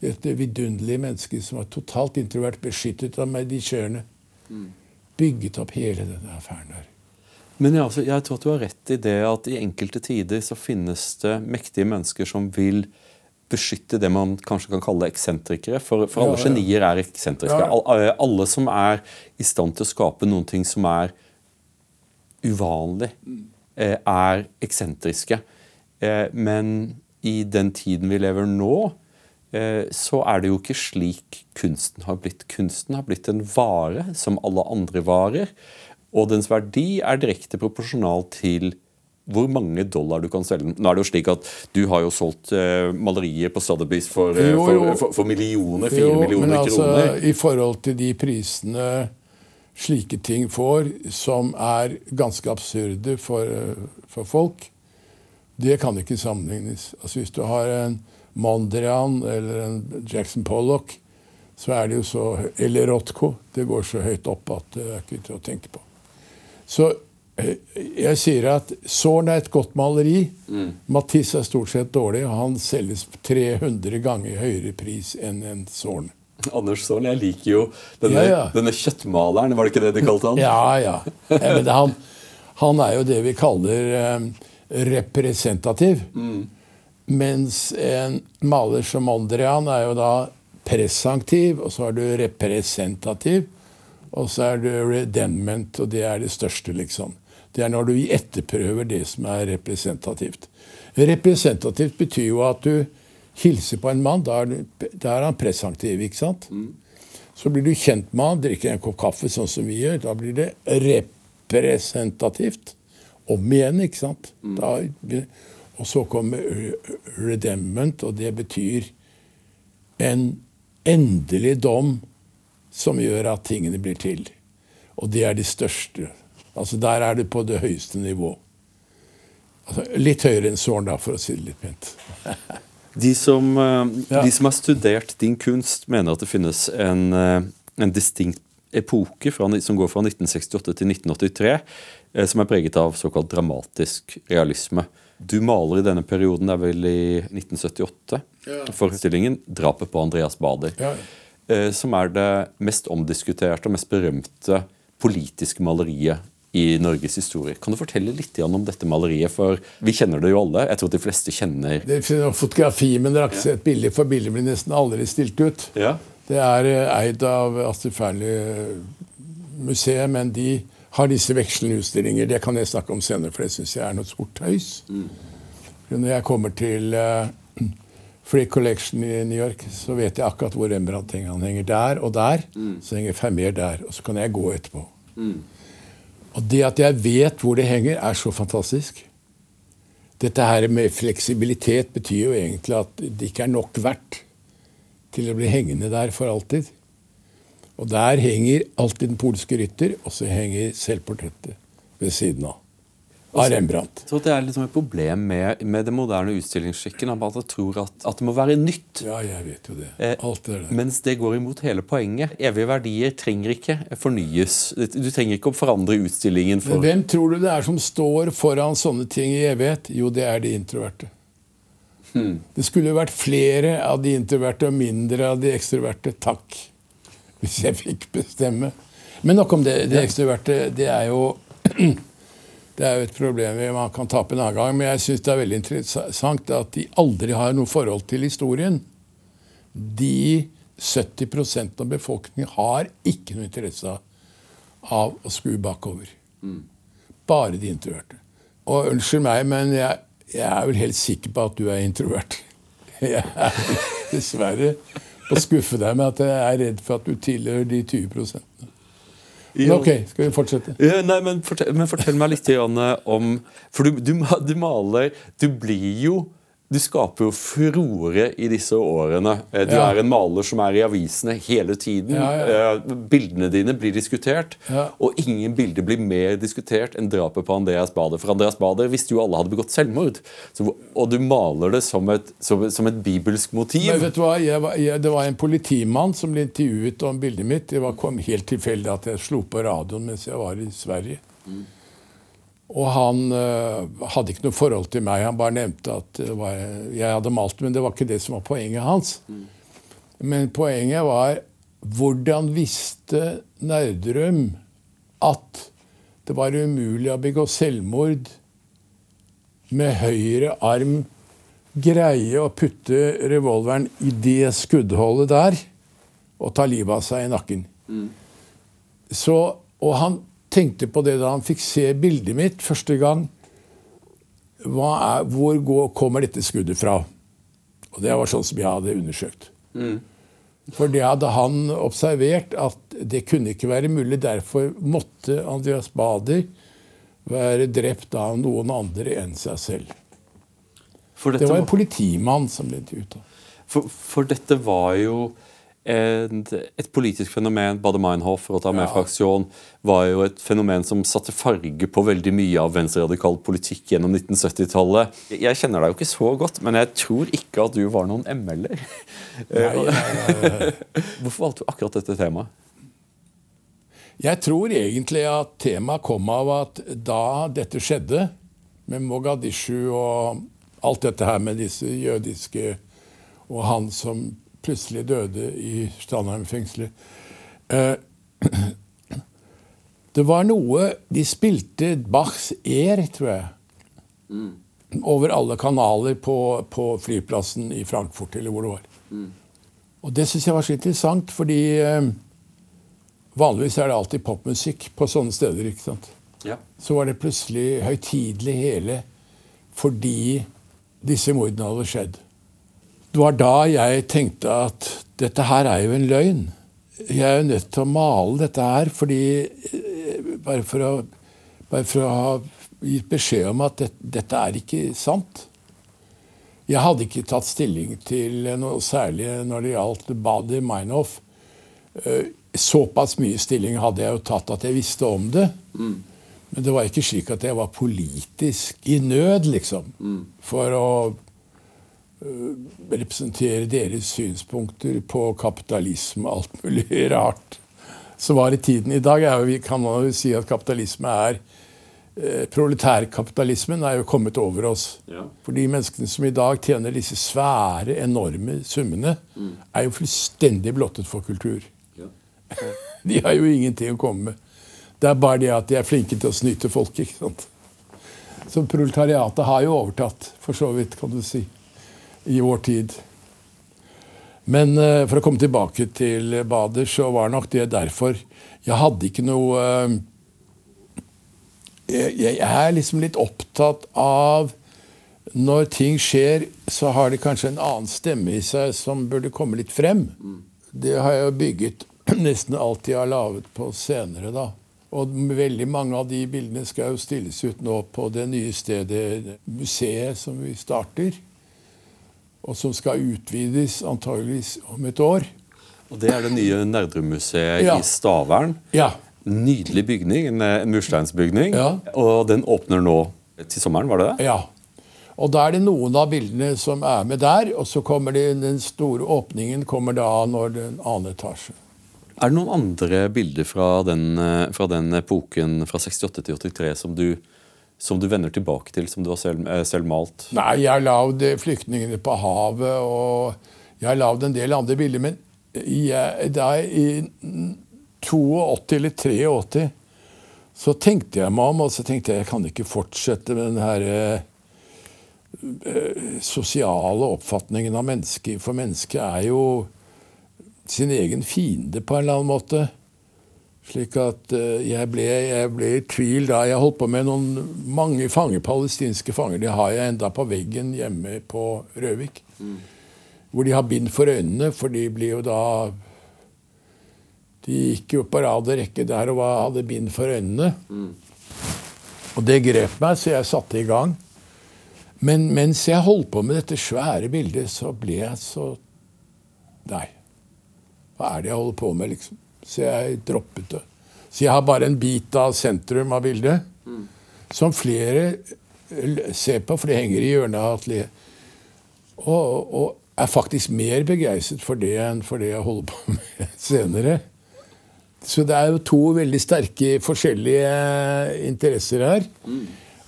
dette vidunderlige mennesket som var totalt introvert, beskyttet av medikjørene, bygget opp hele denne affæren der. Men jeg, altså, jeg tror at du har rett i det at i enkelte tider så finnes det mektige mennesker som vil beskytte det man kanskje kan kalle eksentrikere. For, for alle Ja, ja. genier er eksentriske. Ja. Al- eh, Alle som er i stand til å skape noen ting som er uvanlig, eh, er eksentriske. Eh, Men i den tiden vi lever nå, så er det jo ikke slik kunsten har blitt. Kunsten har blitt en vare som alle andre varer, og dens verdi er direkte proporsjonal til hvor mange dollar du kan selge den. Nå er det jo slik at Du har jo solgt uh, malerier på Sotheby's for, uh, for, for, for millioner, fire Jo, millioner men altså, kroner. I forhold til de prisene slike ting får, som er ganske absurde for, eh, for folk, det kan ikke sammenlignes. Altså Hvis du har en Mondrian eller en Jackson Pollock, så er det jo så Eller Rotko. Det går så høyt opp at det er ikke til å tenke på. Så eh, jeg sier at Zorn er et godt maleri. Matisse er stort sett dårlig, og han selges 300 ganger høyere pris enn en Zorn. Anders Zorn, jeg liker jo denne, Ja, ja. denne kjøttmaleren, var det ikke det de kalte han? Ja, ja. ja han, han er jo det vi kaller eh, representativ. Mens en maler som Mondrian er jo da presanktiv, og så er du representativ. Og så er du redempment, og det er det største, liksom. Det er når du etterprøver det som er representativt. Representativt betyr jo at du hilser på en mann. Da er, da er han presanktiv, ikke sant? Så blir du kjent med han, drikker en kopp kaffe sånn som vi gjør. Da blir det representativt. Om igjen, ikke sant? Da, og så kommer re- redempment, og det betyr en endelig dom som gjør at tingene blir til. Og det er de største. Altså Der er det på det høyeste nivå. Altså, litt høyere enn såren, da, for å si det litt pent. De som, eh, de som har studert din kunst, mener at det finnes en, eh, en distinkt epoke fra, som går fra 1968 til 1983, eh, som er preget av såkalt dramatisk realisme. Du maler i denne perioden, det er vel i 1978, Ja. forestillingen 'Drapet på Andreas Bader'. Ja. eh, Som er det mest omdiskuterte og mest berømte politiske maleriet i Norges historie. Kan du fortelle litt om dette maleriet? For vi kjenner det jo alle. Jeg tror de fleste kjenner Det finnes fotografi, men dere har ikke sett bilder, for bildet blir nesten aldri stilt ut. Ja. Det er eh, eid av Astrid Fearnley-museet, men de har disse vekslende utstillinger. Det kan jeg snakke om senere, for det syns jeg er noe stort tøys. Når jeg kommer til uh, Free Collection i New York, så vet jeg akkurat hvor Rembrandt henger. Der og der. Så henger Fermer der. Og så kan jeg gå etterpå. Og det at jeg vet hvor det henger, er så fantastisk. Dette her med fleksibilitet betyr jo egentlig at det ikke er nok verdt til å bli hengende der for alltid. Og der henger alltid den polske rytter, og så henger selvportrettet ved siden av. Av Rembrandt. Så det er liksom et problem med, med den moderne utstillingsskikken. At jeg tror at, at, det må være nytt. Ja, jeg vet jo det. Eh, Alt det der. Mens det går imot hele poenget. Evige verdier trenger ikke fornyes. Du trenger ikke å forandre utstillingen for Men hvem tror du det er som står foran sånne ting i evighet? Jo, det er de introverte. Hmm. Det skulle vært flere av de introverte og mindre av de ekstroverte. Takk. Hvis jeg fikk bestemme. Men nok om det. Det ekstroverte, det er jo Det er jo et problem man kan tape en annen gang, men jeg syns det er veldig interessant at de aldri har noe forhold til historien. De 70% av befolkningen har ikke noe interesse av å skue bakover. Bare de introverte. Og unnskyld meg, men jeg, jeg, er vel helt sikker på at du er introvert. Jeg er dessverre å skuffe deg med at jeg er redd for at du tilhører de 20 men ok, skal vi fortsette? Ja, nei, men fortell, men fortell, meg litt om For du, du, du, maler Du blir jo du skaper jo furore i disse årene. Eh, du ja. er en maler som er i avisene hele tiden. Ja, ja. Eh, bildene dine blir diskutert, og ingen bilder blir mer diskutert enn drapet på Andreas Bader. For Andreas Bader visste jo alle hadde begått selvmord, Så, og du maler det som et, som, som et bibelsk motiv. Men vet du hva? Jeg var, jeg, det var en politimann som ble intervjuet om bildet mitt. Det var, kom helt tilfeldig at jeg slo på radioen mens jeg var i Sverige. Mm. Og han uh, hadde ikke noe forhold til meg. Han bare nevnte at var, jeg hadde malt, men det var ikke det som var poenget hans. Mm. Men poenget var hvordan visste Nerdrum at det var umulig å begå selvmord med høyre arm greie å putte revolveren i det skuddholdet der og ta livet av seg i nakken. Mm. Så, og han tenkte på det da han fikk se bildet mitt første gang. Er, hvor går, kommer dette skuddet fra? Og det var sånn som jeg hadde undersøkt. Mm. For det hadde han observert at det kunne ikke være mulig. Derfor måtte Andreas Bader være drept av noen andre enn seg selv. det var en politimann som ble intervjuet. For, for dette var jo et, politisk fenomen, Bader-Meinhof, for å ta med ja. fraksjon, var jo et fenomen som satte farge på veldig mye av venstreradikal politikk gjennom 1970-tallet. Jeg kjenner deg jo ikke så godt, men jeg tror ikke at du var noen ML-er. Hvorfor valgte du akkurat dette temaet? Jeg tror egentlig at temaet kom av at da dette skjedde, med Mogadishu og alt dette her med disse jødiske og han som plutselig døde i Strandheim-fengselet. Eh, det var noe De spilte Bachs Air, tror jeg. Mm. Over alle kanaler på, på, flyplassen i Frankfurt, eller hvor det var. Mm. Og det syns jeg var så interessant, fordi eh, vanligvis er det alltid popmusikk på sånne steder. ikke sant? Ja. Så var det plutselig høytidelig hele fordi disse mordene hadde skjedd. Det var da jeg tenkte at dette her er jo en løgn. Jeg er jo nødt til å male dette her fordi eh, Bare for å, bare for å ha gitt beskjed om at det, dette er ikke sant. Jeg hadde ikke tatt stilling til noe særlig når det gjaldt Body Meinhof. Eh, såpass mye stilling hadde jeg jo tatt at jeg visste om det. Mm. Men det var ikke slik at jeg var politisk i nød, liksom. Mm. For å representere deres synspunkter på kapitalisme og alt mulig rart som var i tiden. I dag er jo, kan man jo si at kapitalisme er eh, Proletærkapitalismen er jo kommet over oss. Ja. For de menneskene som i dag tjener disse svære, enorme summene, mm. er jo fullstendig blottet for kultur. Ja. de har jo ingenting å komme med. Det er bare det at de er flinke til å snyte folk. ikke sant? Så proletariatet har jo overtatt, for så vidt, kan du si i vår tid. Men uh, for å komme tilbake til Bader, så var nok det derfor. Jeg hadde ikke noe jeg, jeg, er liksom litt opptatt av Når ting skjer, så har det kanskje en annen stemme i seg som burde komme litt frem. Det har jeg jo bygget nesten alt jeg har laget på senere, da. Og veldig mange av de bildene skal jo stilles ut nå på det nye stedet, museet som vi starter. Og som skal utvides antageligvis om et år. Og Det er det nye Nerdrum-museet Ja. i Stavern. Ja. Nydelig bygning, en en mursteinsbygning. Ja. Og den åpner nå til sommeren, var det det? ja. Og da er det noen av bildene som er med der. Og så kommer det, den store åpningen kommer da når den annen etasje. Er det noen andre bilder fra den, eh, fra den epoken fra 68 til 83 som du, som du vender tilbake til, som du har selv, eh, selv malt? Nei, jeg har lagd eh, 'Flyktningene på havet', og jeg har lagd en del andre bilder. Men jeg, da jeg, i 82 eller 83 så tenkte jeg meg om, og så tenkte jeg jeg kan ikke fortsette med den herre eh, eh, sosiale oppfatningen av mennesket. For mennesket er jo sin egen fiende på en eller annen måte. Slik at eh, jeg, ble, jeg ble i tvil da. Jeg holdt på med noen mange fanger, palestinske fanger. De har jeg enda på veggen hjemme på Røvik. Hvor de har bind for øynene, for de blir jo da De gikk jo på rad og rekke der og hadde bind for øynene. Og det grep meg, så jeg satte i gang. Men mens jeg holdt på med dette svære bildet, så ble jeg så Nei. Hva er det jeg holder på med, liksom? Så jeg droppet det. Så jeg har bare en bit av sentrum av bildet, som flere ser på, for det henger i hjørnet av atelieret. Og, og er faktisk mer begeistret for det enn for det jeg holder på med senere. Så det er jo to veldig sterke forskjellige interesser her.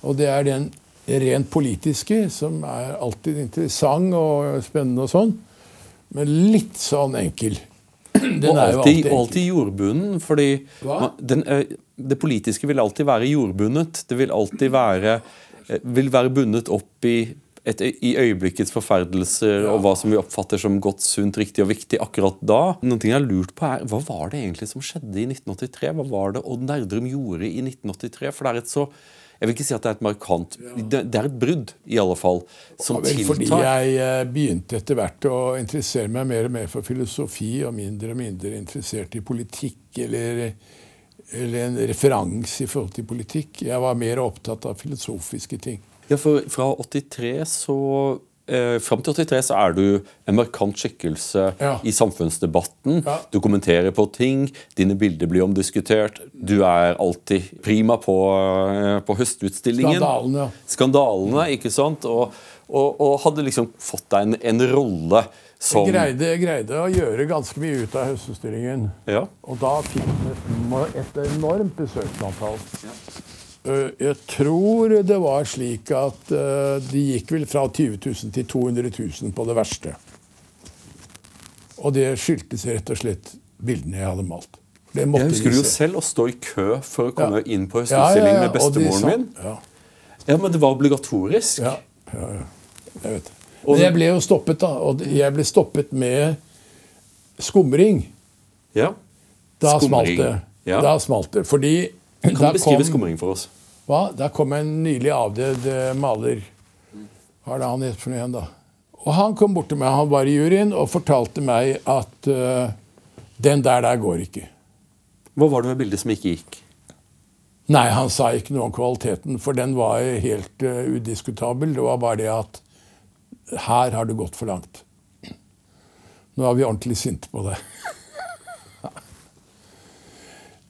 Og det er den rent politiske, som er alltid interessant og spennende og sånn, men litt sånn enkel. Den og alltid, alltid jordbunnen, fordi den, eh, det politiske vil alltid være jordbundet. Det vil alltid være, eh, vil være bundet opp i, et, i øyeblikkets forferdelser og hva som vi oppfatter som godt, sunt, riktig og viktig akkurat da. Noen ting jeg har lurt på er, Hva var det egentlig som skjedde i 1983? Hva var det Odd Nerdrum gjorde i 1983? For det er et så jeg vil ikke si at det er et markant Det, det er et brudd, i alle fall, som Ja, vel, fordi jeg eh, begynte etter hvert å interessere meg mer og mer for filosofi, og mindre og mindre interessert i politikk eller, eller en referanse i forhold til politikk. Jeg var mer opptatt av filosofiske ting. Ja, for fra 83 så eh, Fram til 83 så er du en markant skikkelse Ja. i samfunnsdebatten. Ja. Du kommenterer på ting, dine bilder blir omdiskutert. Du er alltid prima på, eh, på høstutstillingen. Skandalene. ja. Skandalene, ikke sant? Og, og, og hadde liksom fått deg en, en rolle som Jeg greide, jeg greide å gjøre ganske mye ut av høstutstillingen. Ja. Og da fikk vi et enormt besøksantall. Eh, Jeg tror det var slik at eh, de gikk vel fra 20 000 til 200 000 på det verste. Og det skyldtes rett og slett bildene jeg hadde malt. Det måtte Jeg husker de jo selv å stå i kø for å komme Ja. inn på Ja, ja, ja, med bestemoren sa- min. Ja, Ja, Men det var obligatorisk. ja, ja, ja. Jeg vet det. Og- Men jeg ble jo stoppet, da. Og jeg ble stoppet med skumring. Ja. Da Skumring. smalt det. Ja. Da smalt det. Fordi Kan du beskrive kom- skumring for oss? Hva? Der kom en nylig avdød eh, maler. Hva er det han het for noe igjen, da? Og han kom bort til meg, han var i juryen, og fortalte meg at uh, den der der går ikke. Hva var det ved bildet som ikke gikk? Nei, han sa ikke noe om kvaliteten, for den var helt uh, udiskutabel. Det var bare det at her har det gått for langt. Nå er vi ordentlig sinte på det.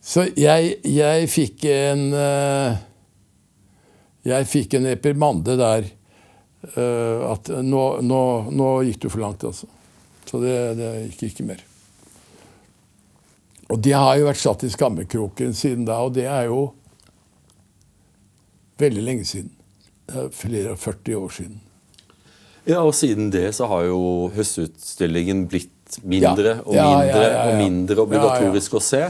Så jeg, jeg fikk en eh, Jeg fikk en reprimande der. Uh, at nå, nå, nå gikk du for langt, altså. Så det, det gikk ikke mer. Og det har jo vært satt i skammekroken siden da, og det er jo veldig lenge siden. Er flere og 40 år siden. Ja, og siden det så har jo høstutstillingen blitt mindre og Ja, ja, mindre ja, ja. og mindre obligatorisk å se.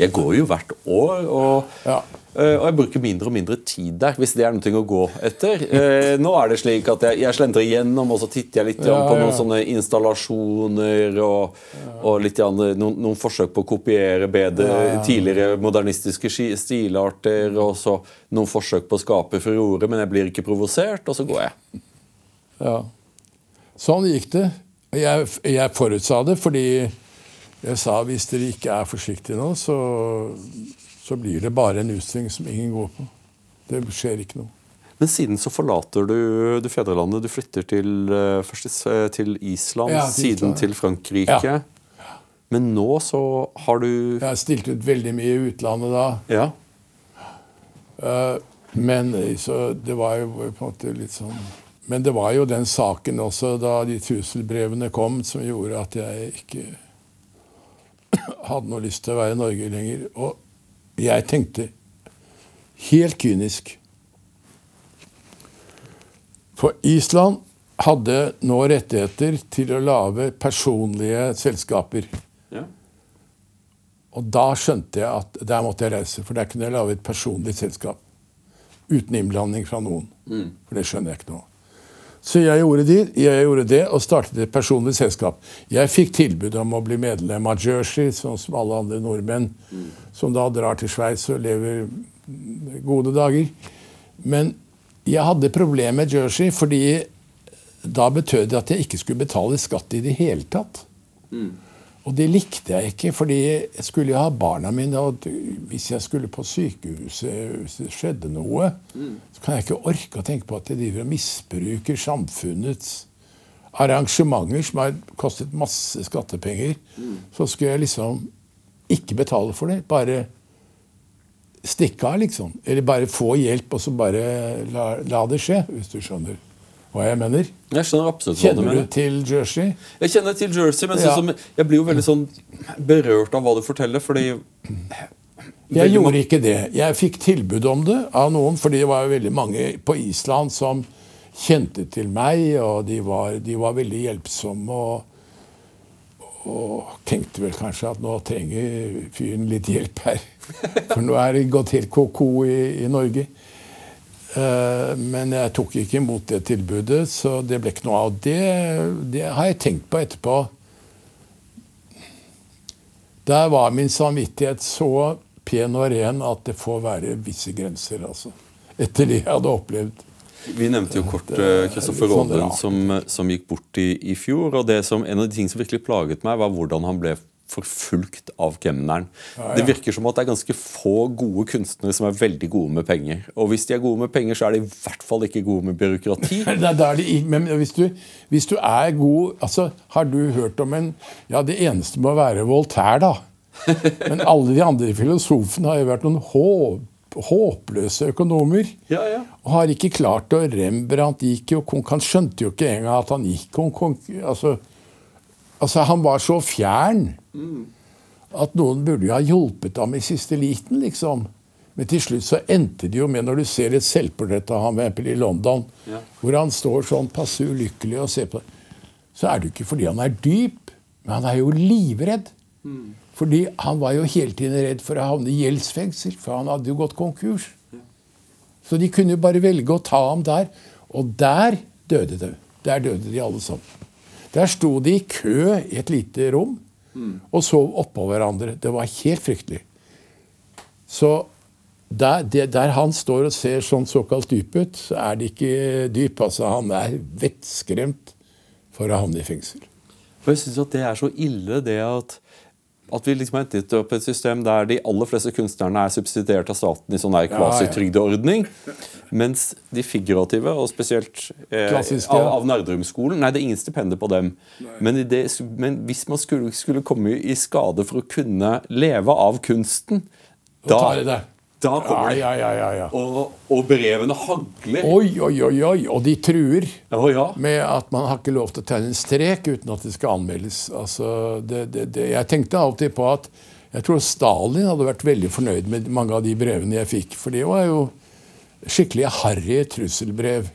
Jeg går jo hvert år, og, Ja. Og jeg bruker mindre og mindre tid der, hvis det er noe å gå etter. Eh, nå er det slik at jeg, jeg slentrer igjennom, og så titter jeg litt Ja, på noen ja. sånne installasjoner og, og grann, noen, noen forsøk på å kopiere bedre Ja, tidligere modernistiske stilarter, og så noen forsøk på å skape furore, men jeg blir ikke provosert, og så går jeg. Ja. Sånn gikk det. Jeg, jeg forutsa det fordi jeg sa hvis dere ikke er forsiktige nå, så, så blir det bare en utstilling som ingen går på. Det skjer ikke noe. Men siden så forlater du, du fedrelandet. Du flytter til, eh, først til- til Island, Ja, til siden Island. til Frankrike. Ja. Men nå så har du Jeg har stilt ut veldig mye i utlandet da. Ja. Eh, Men eh, så det var jo på en måte litt sånn Men det var jo den saken også, da de trusselbrevene kom, som gjorde at jeg ikke hadde noe lyst til å være i Norge lenger. Og jeg tenkte helt kynisk For Island hadde nå rettigheter til å lage personlige selskaper. ja. Og da skjønte jeg at der måtte jeg reise, for der kunne jeg lage et personlig selskap. Uten innblanding fra noen. For det skjønner jeg ikke av. Så jeg gjorde, det, jeg gjorde det og startet et personlig selskap. Jeg fikk tilbud om å bli medlem av Jersey, sånn som alle andre nordmenn, som da drar til Sveits og lever gode dager. Men jeg hadde problemer med Jersey, fordi da betød det at jeg ikke skulle betale skatt i det hele tatt. Og det likte jeg ikke, fordi jeg skulle jo ha barna mine. Og hvis jeg skulle på sykehuset, hvis det skjedde noe, så kan jeg ikke orke å tenke på at jeg driver og misbruker samfunnets arrangementer som har kostet masse skattepenger. Så skulle jeg liksom ikke betale for det. Bare stikke av, liksom. Eller bare få hjelp, og så bare la, la det skje, hvis du skjønner hva jeg mener. Jeg skjønner absolutt hva du Kjenner du til Jersey? Jeg kjenner til Jersey, men Ja. som, jeg blir jo veldig sånn berørt av hva du forteller, fordi Jeg gjorde ikke det. Jeg fikk tilbud om det av noen, for det var jo veldig mange på Island som kjente til meg, og de var, de var veldig hjelpsomme. Og, og tenkte vel kanskje at nå trenger fyren litt hjelp her. For nå er det gått helt ko-ko i, i Norge. Eh, Men jeg tok ikke imot det tilbudet, så det ble ikke noe av. Det, det har jeg tenkt på etterpå. Der var min samvittighet så pen og ren at det får være visse grenser, altså. Etter det jeg hadde opplevd. Vi nevnte jo kort eh, Kristoffer litt sånn rart. som, som gikk bort i, i fjor. og det som, En av de ting som virkelig plaget meg, var hvordan han ble forfulgt av kemneren. Det virker som at det er ganske få gode kunstnere som er veldig gode med penger. Og hvis de er gode med penger, så er de i hvert fall ikke gode med byråkrati. Nei, er de men hvis du, hvis du er god altså, Har du hørt om en Ja, det eneste må være Voltaire, da. Men alle de andre filosofene har jo vært noen håp, håpløse økonomer. Ja, ja. Og har ikke klart å Rembrandt gikk jo konk- Han skjønte jo ikke engang at han gikk konk altså, altså, han var så fjern at noen burde jo ha hjulpet ham i siste liten, liksom. Men til slutt så endte det jo med, når du ser et selvportrett av ham i London, Ja. hvor han står sånn passe ulykkelig og ser på så er det jo ikke fordi han er dyp, men han er jo livredd. Fordi han var jo hele tiden redd for å havne i gjeldsfengsel, for han hadde jo gått konkurs. Så de kunne jo bare velge å ta ham der. Og der døde det. Der døde de alle sammen. Der sto de i kø i et lite rom og sov oppå hverandre. Det var helt fryktelig. Så der, der han står og ser sånn såkalt dyp ut, så er det ikke dyp. Altså, han er vettskremt for å havne i fengsel. For jeg synes at det er så ille, det at, at vi liksom endt opp et system der de aller fleste kunstnerne er subsidiert av staten i sånn der kvasitrygdeordning, mens de figurative, og spesielt eh, Klassiske, av, ja. av Nerdrum-skolen Nei, det er ingen stipender på dem. Men, det, men hvis man skulle, skulle komme i skade for å kunne leve av kunsten, Da. Da kommer Ja, ja, ja, ja, ja. Og, og brevene hagler. Oi, oi, oi, oi. Og de truer. oh, ja. med at man har ikke lov til å tegne en strek uten at det skal anmeldes. Altså, det, det, det, jeg tenkte alltid på at jeg tror Stalin hadde vært veldig fornøyd med mange av de brevene jeg fikk. For det var jo skikkelig harry trusselbrev.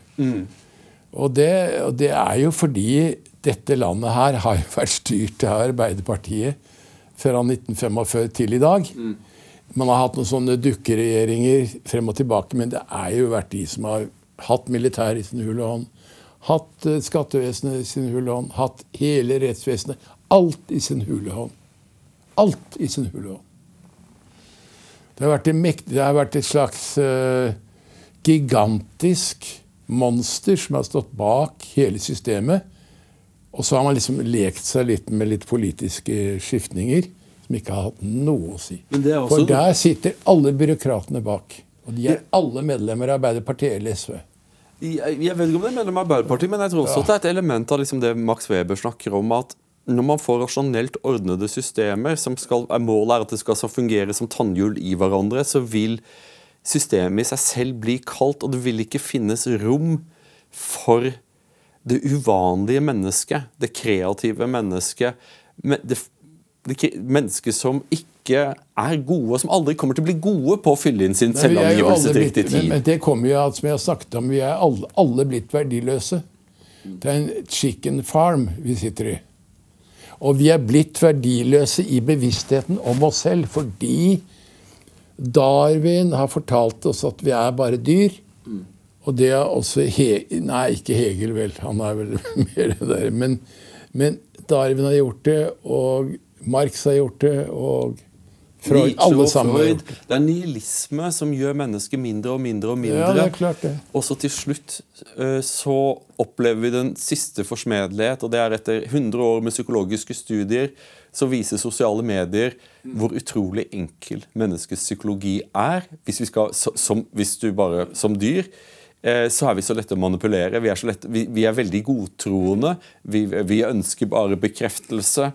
Og, det, og det er jo fordi dette landet her har vært styrt av Arbeiderpartiet fra 1945 til i dag. Man har hatt noen sånne dukkeregjeringer frem og tilbake, men det er jo vært de som har hatt militær i sin hule hånd, hatt eh, skattevesenet i sin hule hånd, hatt hele rettsvesenet. Alt i sin hule hånd. Alt i sin hule hånd. Det har vært, en mekt, det har vært et slags uh, gigantisk monster som har stått bak hele systemet. Og så har man liksom lekt seg litt med litt politiske skiftninger. Som ikke har hatt noe å si. Er For der sitter alle byråkratene bak. Og de er alle medlemmer av Arbeiderpartiet eller SV. Jeg, jeg vet ikke om det er medlem av Arbeiderpartiet, men jeg tror også at det er et element av liksom det Max Weber snakker om, at når man får rasjonelt ordnede systemer, som skal, målet er at det skal fungere som tannhjul i hverandre, så vil systemet i seg selv bli kaldt, og det vil ikke finnes rom for det uvanlige mennesket, det kreative mennesket, men det, mennesket som ikke er gode, og som aldri kommer til å bli gode på å fylle inn sin selvangivelse til riktig tid. men det kommer jo av, som jeg har snakket om, vi er alle, alle blitt verdiløse. Det er en chicken farm vi sitter i. Og vi er blitt verdiløse i bevisstheten om oss selv fordi Darwin har fortalt oss at vi er bare dyr. Og det er også He Nei, ikke Hegel, vel. Han er vel mer det der. Men, men Darwin har gjort det, og Marx har gjort det, og Freud Nietzsche Alle sammen har Freud. gjort det. Det er nihilisme som gjør mennesket mindre og mindre og mindre. Ja, det er klart det. Og så til slutt eh, så opplever vi den siste forsmedelighet, og det er etter 100 år med psykologiske studier så viser sosiale medier hvor utrolig enkel menneskets psykologi er. Hvis, vi skal, som, hvis du bare som dyr eh, så er vi så lette å manipulere. Vi er, så lette, vi, vi er veldig godtroende. Vi, vi ønsker bare bekreftelse.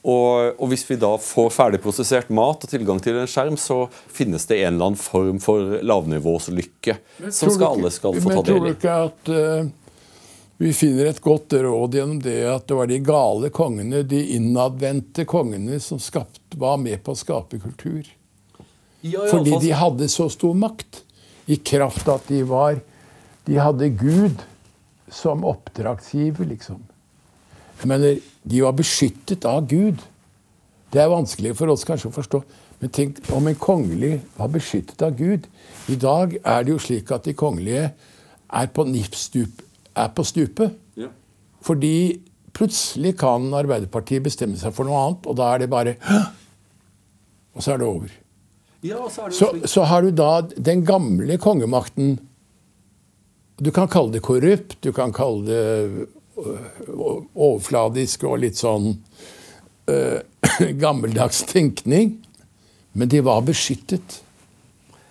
Og, og hvis vi da får ferdigprosessert mat og tilgang til en skjerm, så finnes det en eller annen form for lavnivåslykke som skal alle skal få ta del i. Men tror du ikke at uh, vi finner et godt råd gjennom det at det var de gale kongene, de innadvendte kongene, som skapt, var med på å skape kultur? Ja, Fordi de hadde så stor makt. I kraft av at de var De hadde Gud som oppdragsgiver, liksom. Jeg mener, de var beskyttet av Gud. Det er vanskelig for oss kanskje å forstå. Men tenk om en kongelig var beskyttet av Gud. I dag er det jo slik at de kongelige er på, nippstup, er på stupet. Ja. Fordi plutselig kan Arbeiderpartiet bestemme seg for noe annet, og da er det bare Hå! Og så er det over. Ja, så er det Så, så har du da den gamle kongemakten. Du kan kalle det korrupt, du kan kalle det overfladisk og litt sånn øh, gammeldags tenkning. Men de var beskyttet.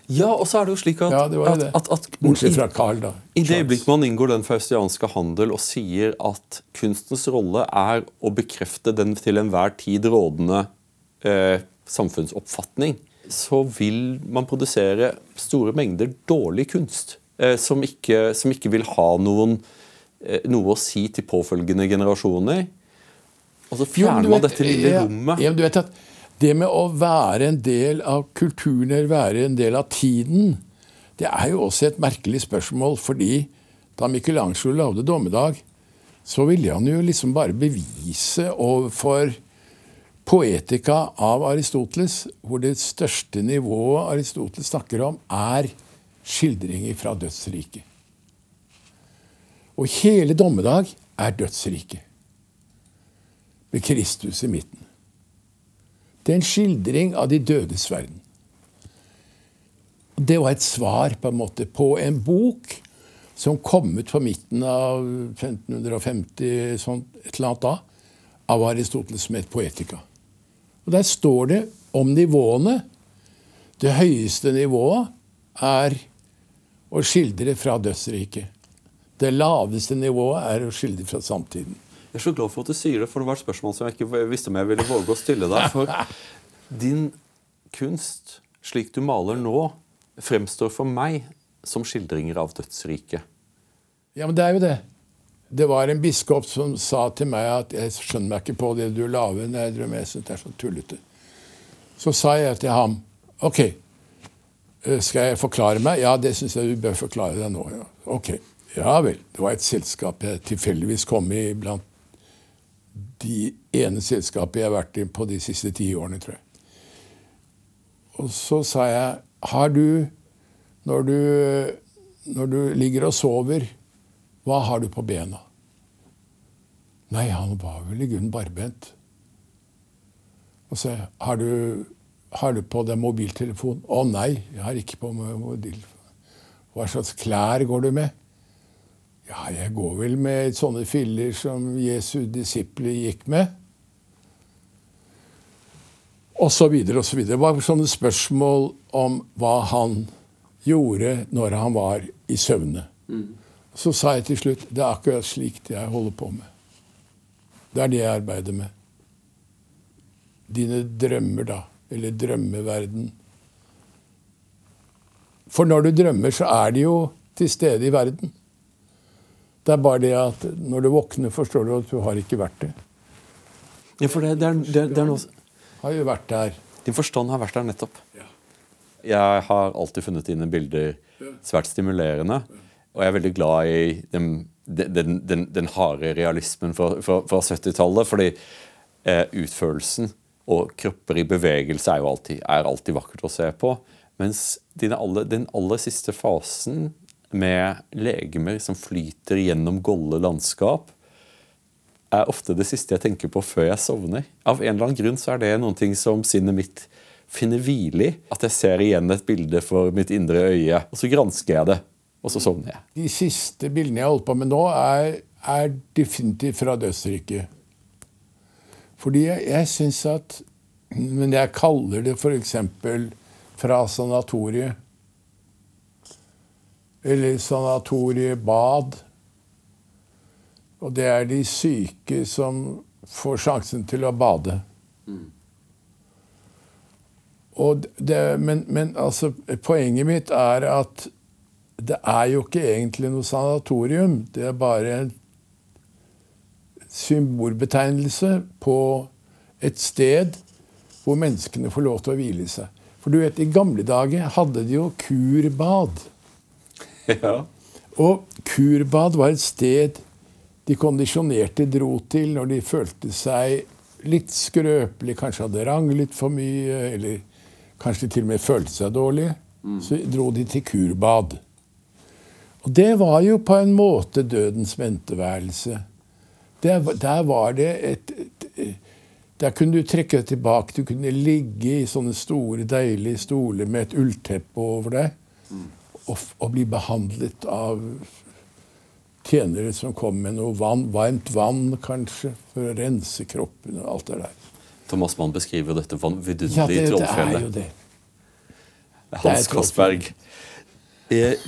Ja, og så er det jo slik at, Ja, det det. at, at, at Bortsett fra Carl, da. I det øyeblikk man inngår den faustianske handel og sier at kunstens rolle er å bekrefte den til enhver tid rådende eh, samfunnsoppfatning, så vil man produsere store mengder dårlig kunst eh, som, ikke, som ikke vil ha noen, eh, noe å si til påfølgende generasjoner. Og så Jo, vet, fjerner man dette lille ja, rommet. Ja, du vet at det med å være en del av kulturen eller være en del av tiden, det er jo også et merkelig spørsmål, fordi da Michelangelo lagde 'Dommedag', så ville han jo liksom bare bevise overfor poetika av Aristoteles, hvor det største nivået Aristoteles snakker om, er skildringer fra dødsriket. Og hele 'Dommedag' er dødsriket, med Kristus i midten. Det er en skildring av de dødes verden. Det var et svar på en måte på en bok som kom ut på midten av 1550, sånt, et eller annet da, av Aristoteles som het Poetica. Og Der står det om nivåene. Det høyeste nivået er å skildre fra dødsriket. Det laveste nivået er å skildre fra samtiden. Jeg er så glad for at du sier det, for det var et spørsmål som jeg ikke visste om jeg ville våge å stille deg. For din kunst, slik du maler nå, fremstår for meg som skildringer av dødsriket. Ja, men det er jo det. Det var en biskop som sa til meg at jeg skjønner meg ikke på det du lager. når jeg synes det er så tullete. Så sa jeg til ham OK, eh, skal jeg forklare meg? Ja, det syns jeg du bør forklare deg nå. Ja. Ok. Ja vel. Det var et selskap jeg tilfeldigvis kom i blant de ene selskapet jeg har vært i på de siste ti årene, tror jeg. Og så sa jeg Har du Når du, når du ligger og sover, hva har du på bena? Nei, han var vel i grunnen barbent. Og så har du, har du på deg mobiltelefon? Å nei, jeg har ikke på meg mobiltelefon. Hva slags klær går du med? Ja, jeg går vel med sånne filler som Jesu disipler gikk med. Og så videre og så videre. Det var sånne spørsmål om hva han gjorde når han var i søvne. Så sa jeg til slutt det er akkurat slikt jeg holder på med. Det er det jeg arbeider med. Dine drømmer, da. Eller drømmeverden. For når du drømmer, så er de jo til stede i verden. Det er bare det at når du våkner, forstår du at du har ikke vært det. Ja, for det, det, er, det, det er noe Har jo vært der. Din forstand har vært der nettopp. Jeg har alltid funnet dine bilder svært stimulerende. Og jeg er veldig glad i den, den, den, den harde realismen fra, fra, fra 70-tallet. Fordi eh, utførelsen og kropper i bevegelse er jo alltid, er alltid vakkert å se på. Mens aller, den aller siste fasen med legemer som flyter gjennom golde landskap, er ofte det siste jeg tenker på før jeg sovner. Av en eller annen grunn så er det ting som sinnet mitt finner hvile i. At jeg ser igjen et bilde for mitt indre øye, og så gransker jeg det. Og så sovner jeg. De siste bildene jeg har holdt på med nå, er, er definitivt fra dødsriket. Fordi jeg, jeg syns at Men jeg kaller det f.eks. fra sanatoriet. Eller sanatoriebad. Og det er de syke som får sjansen til å bade. Det, men, men altså, poenget mitt er at det er jo ikke egentlig noe sanatorium. Det er bare en symbolbetegnelse på et sted hvor menneskene får lov til å hvile seg. For du vet, I gamle dager hadde de jo kurbad. Ja. Og kurbad var et sted de kondisjonerte dro til når de følte seg litt skrøpelige, kanskje hadde ranglet for mye, eller kanskje til og med følte seg dårlig. Så dro de til kurbad. Og det var jo på en måte dødens venteværelse. Der, der var det et, et, Der kunne du trekke deg tilbake. Du kunne ligge i sånne store, deilige stoler med et ullteppe over deg og, og bli behandlet av tjenere som kom med noe vann, varmt vann, kanskje, for å rense kroppen og alt det der. Thomas Mann beskriver dette vidunderlige ja, det, trollfjellet. Det er jo det. Hans Castberg.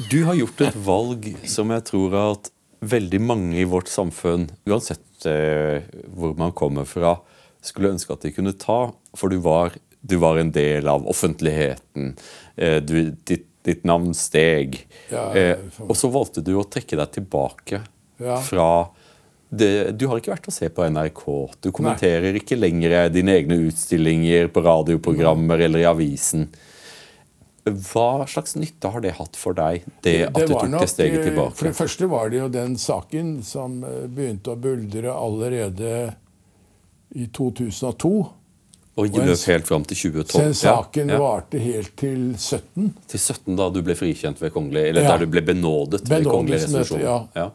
Du har gjort et valg som jeg tror at veldig mange i vårt samfunn, uansett eh, hvor man kommer fra, skulle ønske at de kunne ta. For du var, du var en del av offentligheten. Eh, du, ditt, ditt, navn steg. Ja, eh, og så valgte du å trekke deg tilbake ja. fra det, du har ikke vært å se på NRK. Du kommenterer Nei. ikke lenger dine egne utstillinger på radioprogrammer eller i avisen. Hva slags nytte har det hatt for deg, det, det at du tok nok, det steget tilbake? For det første var det jo den saken som eh, begynte å buldre allerede i 2002. Og løp helt fram til 2012. Så saken ja, varte helt til 17. Til 17 Da du ble frikjent ved kongelig, eller ja. der du ble benådet, benådet ved kongelig resolusjon. Ja. ja.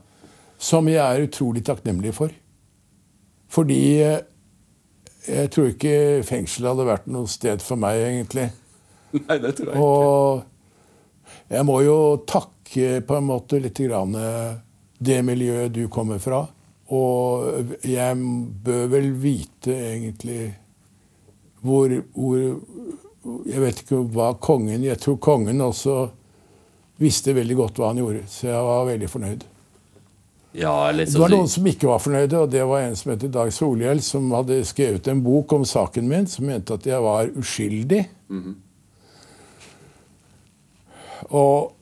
Som jeg er utrolig takknemlig for. Fordi eh, jeg tror ikke fengselet hadde vært noe sted for meg, egentlig. Nei, det tror jeg ikke. Og jeg må jo takke på en måte litt grann det miljøet du kommer fra. Og jeg bør vel vite egentlig hvor, hvor Jeg vet ikke hva kongen Jeg tror kongen også visste veldig godt hva han gjorde, så jeg var veldig fornøyd. Ja, det var noen som ikke var fornøyde, og det var en som heter Dag Solhjell, som hadde skrevet en bok om saken min, som mente at jeg var uskyldig. Mm -hmm. Og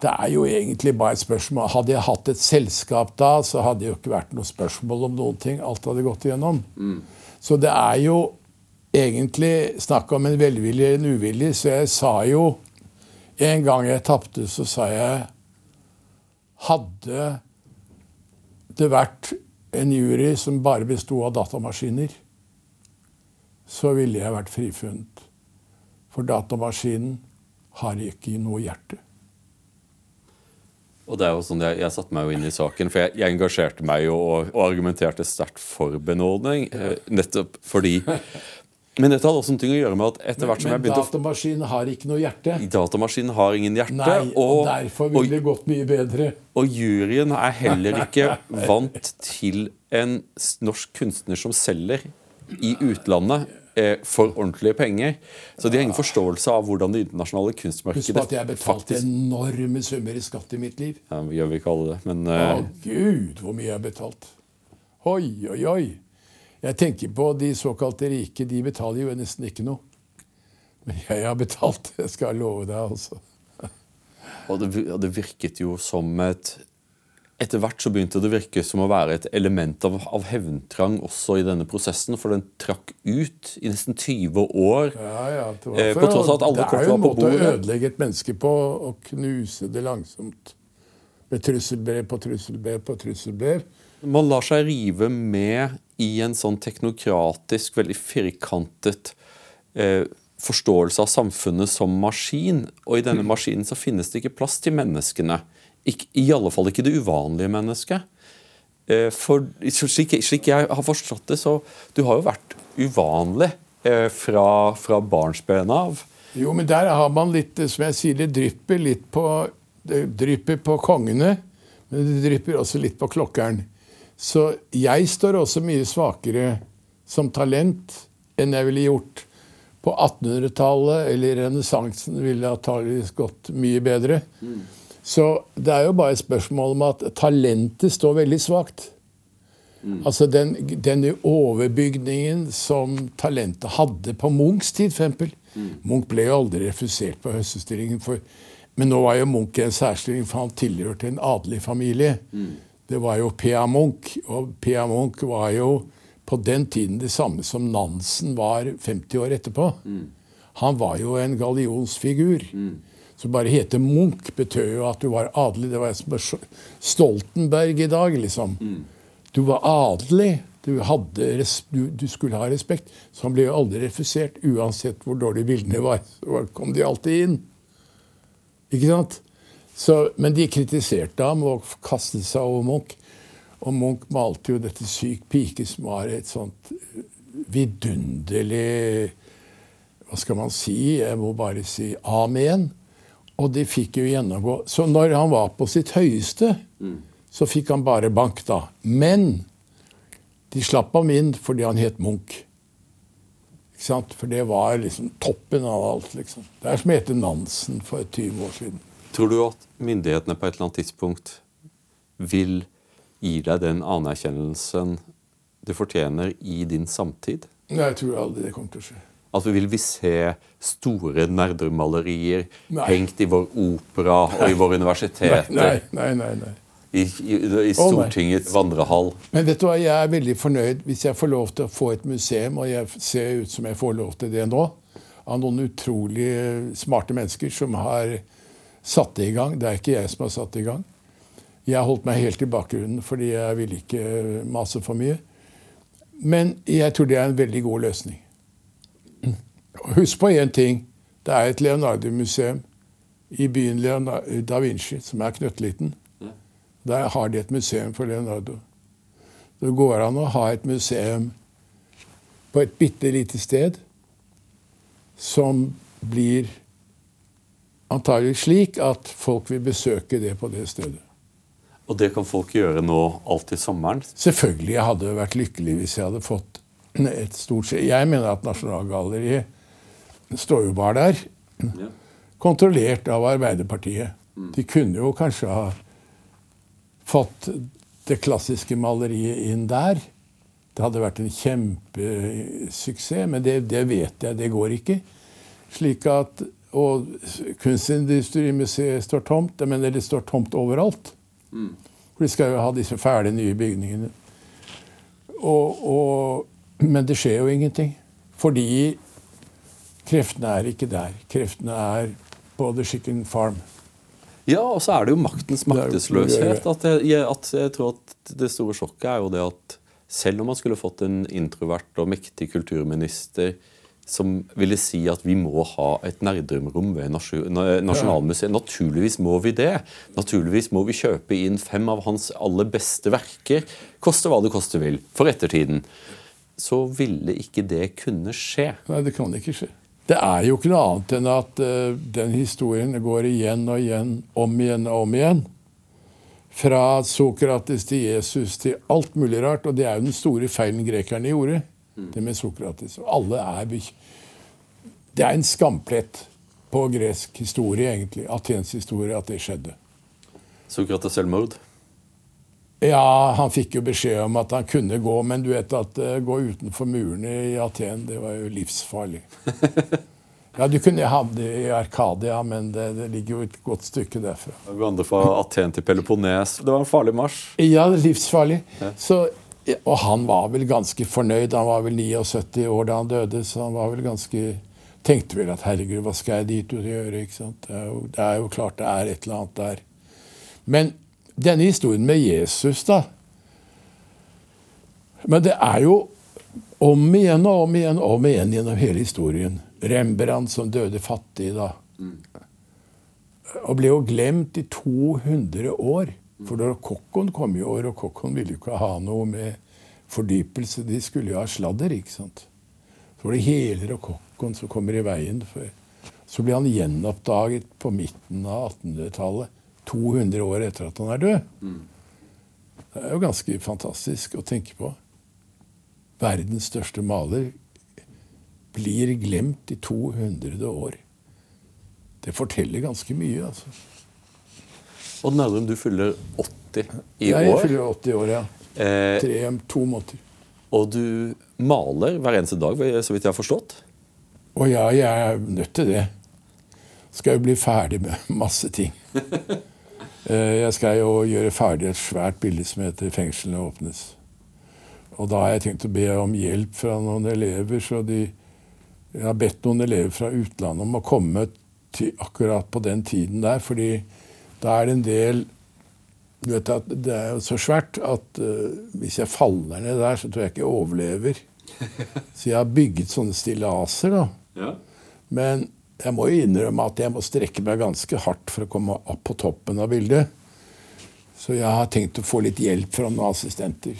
det er jo egentlig bare et spørsmål Hadde jeg hatt et selskap da, så hadde det jo ikke vært noe spørsmål om noen ting. Alt hadde gått igjennom. Mm. Så det er jo egentlig snakk om en velvilje eller en uvilje. Så jeg sa jo En gang jeg tapte, så sa jeg Hadde det vært en jury som bare besto av datamaskiner, så ville jeg vært frifunnet. For datamaskinen har ikke noe hjerte. Og det er jo sånn, Jeg, jeg satte meg jo inn i saken, for jeg, jeg engasjerte meg jo og, og argumenterte sterkt for benådning. Eh, nettopp fordi Men dette hadde også noe å gjøre med at etter hvert som men, jeg begynte datamaskinen har ikke noe hjerte? Datamaskinen har ingen hjerte. Nei, og, og derfor ville det gått mye bedre. Og juryen er heller ikke vant til en norsk kunstner som selger i utlandet eh, for ordentlige penger. Så de har ingen forståelse av hvordan det internasjonale Husk på kunstmarkedet at jeg har betalt faktisk enorme summer i skatt i mitt liv. ja, gjør vi ikke alle det, men Å, eh, gud, hvor mye jeg har betalt. Oi, oi, oi. Jeg tenker på de såkalte rike. De betaler jo nesten ikke noe. Men jeg har betalt. Jeg skal love deg, altså. Og det, det virket jo som et Etter hvert så begynte det å virke som å være et element av, av hevntrang også i denne prosessen, for den trakk ut i nesten 20 år. Ja, ja, det, Eh, for på tross av at alle det er jo en på måte å ødelegge et menneske på å knuse det langsomt. Med trusselbrev på trusselbrev på trusselbrev. Man lar seg rive med i en sånn teknokratisk, veldig firkantet eh, forståelse av samfunnet som maskin. Og i denne maskinen så finnes det ikke plass til menneskene. Ikke, I alle fall ikke det uvanlige mennesket. Eh, for slik, slik jeg har forstått det, så Du har jo vært uvanlig eh, fra, fra barnsben av. Jo, men der har man litt, som jeg sier, det drypper litt på Det drypper på kongene, men det drypper også litt på klokkeren. Så jeg står også mye svakere som talent enn jeg ville gjort på 1800-tallet eller renessansen ville antakeligvis gått mye bedre. Så det er jo bare et spørsmål om at talentet står veldig svakt. Altså den, denne overbygningen som talentet hadde på Munchs tid, for eksempel. Munch ble jo aldri refusert på høstestillingen, For, men nå var jo Munch i en særstilling, for han tilhørte en adelig familie. Det var jo P.A. Munch, og P.A. Munch var jo på den tiden det samme som Nansen var 50 år etterpå. Han var jo en gallionsfigur. Så bare hete Munch betød jo at du var adelig. Det var som Stoltenberg i dag, liksom. Du var adelig. Du, hadde, du, du skulle ha respekt. Så han ble jo aldri refusert. Uansett hvor dårlige bildene var, så kom de alltid inn. Ikke sant? Så, men de kritiserte ham og kastet seg over Munch. Og Munch malte jo dette Syk pike, som var et sånt vidunderlig Hva skal man si? Jeg må bare si amen. Og de fikk jo gjennomgå. Så når han var på sitt høyeste, så fikk han bare bank, da. Men de slapp ham inn fordi han het Munch. Ikke sant? For det var liksom toppen av alt. liksom. Det er som å hete Nansen for 20 år siden. Tror du at myndighetene på et eller annet tidspunkt vil gi deg den anerkjennelsen du fortjener i din samtid? Nei, jeg tror aldri det kommer til å skje. Altså, vil vi se store nerdemalerier Nei. hengt i vår opera og i våre universiteter? Nei, nei, nei. nei. I, i, i Stortingets vandrehall? Men vet du hva, jeg er veldig fornøyd hvis jeg får lov til å få et museum, og jeg ser ut som jeg får lov til det nå, av noen utrolig smarte mennesker som har satt det i gang. Det er ikke jeg som har satt i gang. Jeg har holdt meg helt i bakgrunnen fordi jeg ville ikke mase for mye. Men jeg tror det er en veldig god løsning. Husk på én ting. Det er et Leonardo-museum i byen Leonardo da Vinci, som er knøttliten. Der har de et museum for Leonardo. Det går an å ha et museum på et bitte lite sted som blir antagelig slik at folk vil besøke det på det stedet. Og det kan folk gjøre nå alt i sommeren? Selvfølgelig jeg hadde vært lykkelig hvis jeg hadde fått et stort skje. Jeg mener at Nasjonalgalleriet står jo bare der, kontrollert av Arbeiderpartiet. De kunne jo kanskje ha fått det klassiske maleriet inn der. Det hadde vært en kjempesuksess, men det, det vet jeg, det går ikke. Slik at, Og Kunstindustrimuseet står tomt. Jeg mener det står tomt overalt. For de skal jo ha disse fæle nye bygningene. Og, og, men det skjer jo ingenting. Fordi kreftene er ikke der. Kreftene er på The Chicken Farm. Ja, og så er det jo maktens maktesløshet. At jeg, jeg, at jeg tror at det store sjokket er jo det at selv om man skulle fått en introvert og mektig kulturminister som ville si at vi må ha et nerdrumrom ved Nasjonalmuseet. Naturligvis må vi det. Naturligvis må vi kjøpe inn fem av hans aller beste verker. Koste hva det koste vil. For ettertiden. Så ville ikke det kunne skje. Nei, det kan ikke skje. Det er jo ikke noe annet enn at eh, den historien går igjen og igjen, om igjen og om igjen. Fra Sokrates til Jesus til alt mulig rart. Og det er jo den store feilen grekerne gjorde. Det med Sokrates. Og alle er bek- Det er en skamplett på gresk historie, egentlig. Atens historie, at det skjedde. Sokrates selvmord. Ja, han fikk jo beskjed om at han kunne gå, men du vet at uh, gå utenfor murene i Aten, det var jo livsfarlig. Ja, du kunne hatt det i Arkadia, men det, det ligger jo et godt stykke derfra. Vandre fra Aten til Peloponnes. Det var en farlig marsj. Ja, livsfarlig. Så, og han var vel ganske fornøyd. Han var vel 79 år da han døde, så han var vel ganske Tenkte vel at herregud, hva skal jeg dit ut og gjøre? ikke sant? Det er, jo, det er jo klart det er et eller annet der. Men denne historien med Jesus, da Men det er jo om igjen og om igjen og om igjen gjennom hele historien. Rembrandt som døde fattig, da. Og ble jo glemt i 200 år. For da Rokokoen kom i år, og Rokokoen ville jo ikke ha noe med fordypelse. De skulle jo ha sladder, ikke sant. Så var det hele Rokokoen som kommer i veien. Så ble han gjenoppdaget på midten av 1800-tallet. 200 år etter at han er død. Det er jo ganske fantastisk å tenke på. Verdens største maler blir glemt i 200 år. Det forteller ganske mye, altså. Odd Nærum, du fyller 80 i år. Jeg fyller 80 år, ja. Eh, Tre, to måneder. Og du maler hver eneste dag, så vidt jeg har forstått. Å ja, jeg er nødt til det. Skal jo bli ferdig med masse ting. Eh, Jeg skal jo gjøre ferdig et svært bilde som heter 'Fengslene åpnes'. Og da har jeg tenkt å be om hjelp fra noen elever. så de, Jeg har bedt noen elever fra utlandet om å komme til akkurat på den tiden der. fordi da er det en del du vet at Det er jo så svært at uh, hvis jeg faller ned der, så tror jeg ikke jeg overlever. Så jeg har bygget sånne stillaser. da. Men jeg må jo innrømme at jeg må strekke meg ganske hardt for å komme opp på toppen av bildet. Så jeg har tenkt å få litt hjelp fra noen assistenter.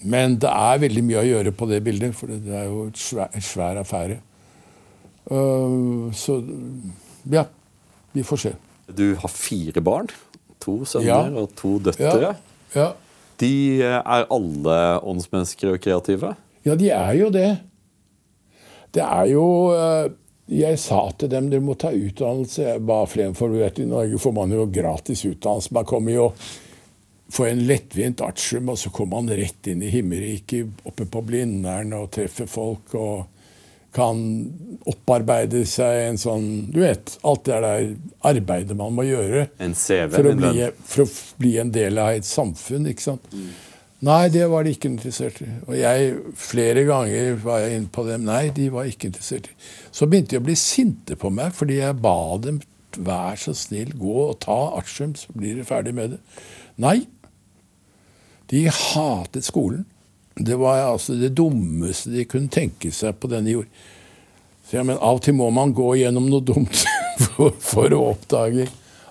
Men det er veldig mye å gjøre på det bildet, for det er jo en svær, svær affære. Uh, så ja, vi får se. Du har fire barn. To sønner og to døtre. Ja. De eh, er alle åndsmennesker og kreative. Ja, de er jo det. Det er jo eh, Jeg sa til dem dere må ta utdannelse. Jeg ba flere, for vet, I Norge får man jo gratis utdannelse. Man kommer jo får en lettvint artium, og så kommer man rett inn i himmelriket oppe på Blindern og treffer folk og kan opparbeide seg en sånn Du vet, alt det der arbeidet man må gjøre En CV. for å, bli, for å bli en del av et samfunn. ikke sant? Nei, det var de ikke interessert i. Og jeg, flere ganger var jeg inne på dem. Nei, de var ikke interessert i. Så begynte de å bli sinte på meg fordi jeg ba dem vær så snill, gå og ta artium, så blir dere ferdig med det. Nei. De hatet skolen. Det var altså det dummeste de kunne tenke seg på denne jord. Så ja, Men av og til må man gå gjennom noe dumt for, for å oppdage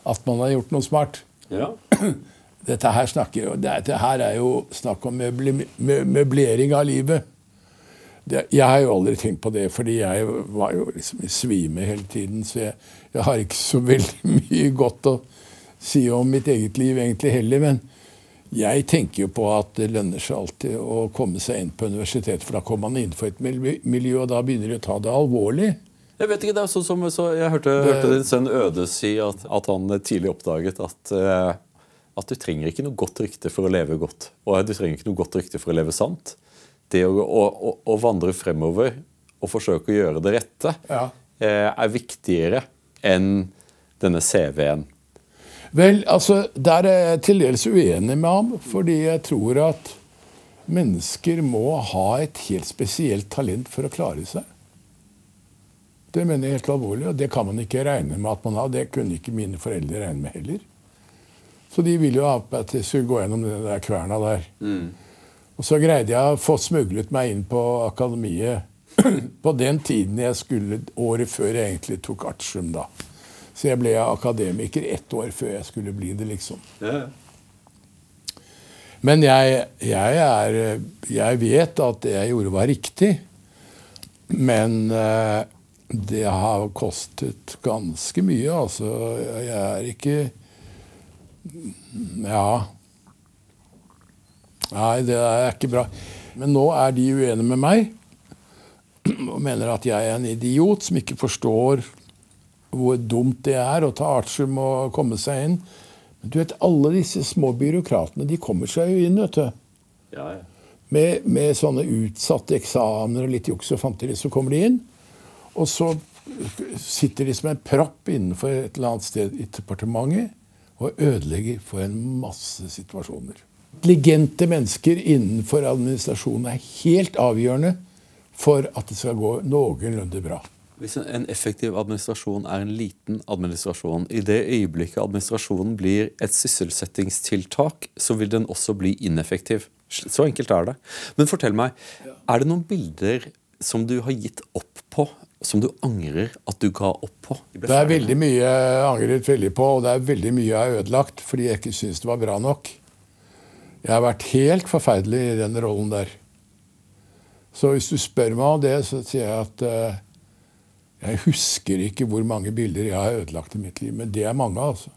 at man har gjort noe smart. Ja. Dette her, snakker, dette her er jo snakk om møble, møblering av livet. Det, jeg har jo aldri tenkt på det, fordi jeg var jo liksom i svime hele tiden. Så jeg, jeg har ikke så veldig mye godt å si om mitt eget liv egentlig heller. Men jeg tenker jo på at det lønner seg alltid å komme seg inn på universitetet, for da kommer man innenfor et miljø, og da begynner de å ta det alvorlig. Jeg vet ikke, det er sånn som så Jeg hørte, hørte din sønn Øde si at, at han tidlig oppdaget at, eh, at du trenger ikke noe godt rykte for å leve godt. Og du trenger ikke noe godt rykte for å leve sant. Det å, å, å, å vandre fremover og forsøke å gjøre det rette Ja. eh, er viktigere enn denne CV-en. Vel, altså, der er jeg til dels uenig med ham, fordi jeg tror at mennesker må ha et helt spesielt talent for å klare seg. Det mener jeg helt alvorlig, og det kan man ikke regne med at man har. Det kunne ikke mine foreldre regne med heller. Så de ville jo at jeg skulle gå gjennom den der kverna der. Og så greide jeg å få smuglet meg inn på akademiet på den tiden jeg skulle, året før jeg egentlig tok artium, da. Så jeg ble akademiker ett år før jeg skulle bli det, liksom. Men jeg, jeg, er, jeg vet at det jeg gjorde, var riktig. Men eh, det har kostet ganske mye, altså. Jeg er ikke Ja. Nei, det er ikke bra. Men nå er de uenige med meg. og mener at jeg er en idiot som ikke forstår hvor dumt det er å ta artium og komme seg inn. Men du vet, alle disse små byråkratene de kommer seg jo inn, vet du. Ja, ja. Med, med sånne utsatte eksamener og litt juks og fanteri, så kommer de inn. Og så sitter de som en propp innenfor et eller annet sted i departementet og ødelegger for en masse situasjoner. Intelligente mennesker innenfor administrasjonen er helt avgjørende for at det skal gå noenlunde bra. Hvis en- effektiv administrasjon er en liten administrasjon, i det øyeblikket administrasjonen blir et sysselsettingstiltak, så vil den også bli ineffektiv. Så enkelt er det. Men fortell meg, er det noen bilder som du har gitt opp på, som du angrer at du ga opp på? Det er veldig mye jeg angret veldig på, og det er veldig mye jeg har ødelagt fordi jeg ikke syns det var bra nok. Jeg har vært helt forferdelig i den rollen der. Så hvis du spør meg om det, så sier jeg at eh, jeg husker ikke hvor mange bilder jeg har ødelagt i mitt liv, men det er mange, altså.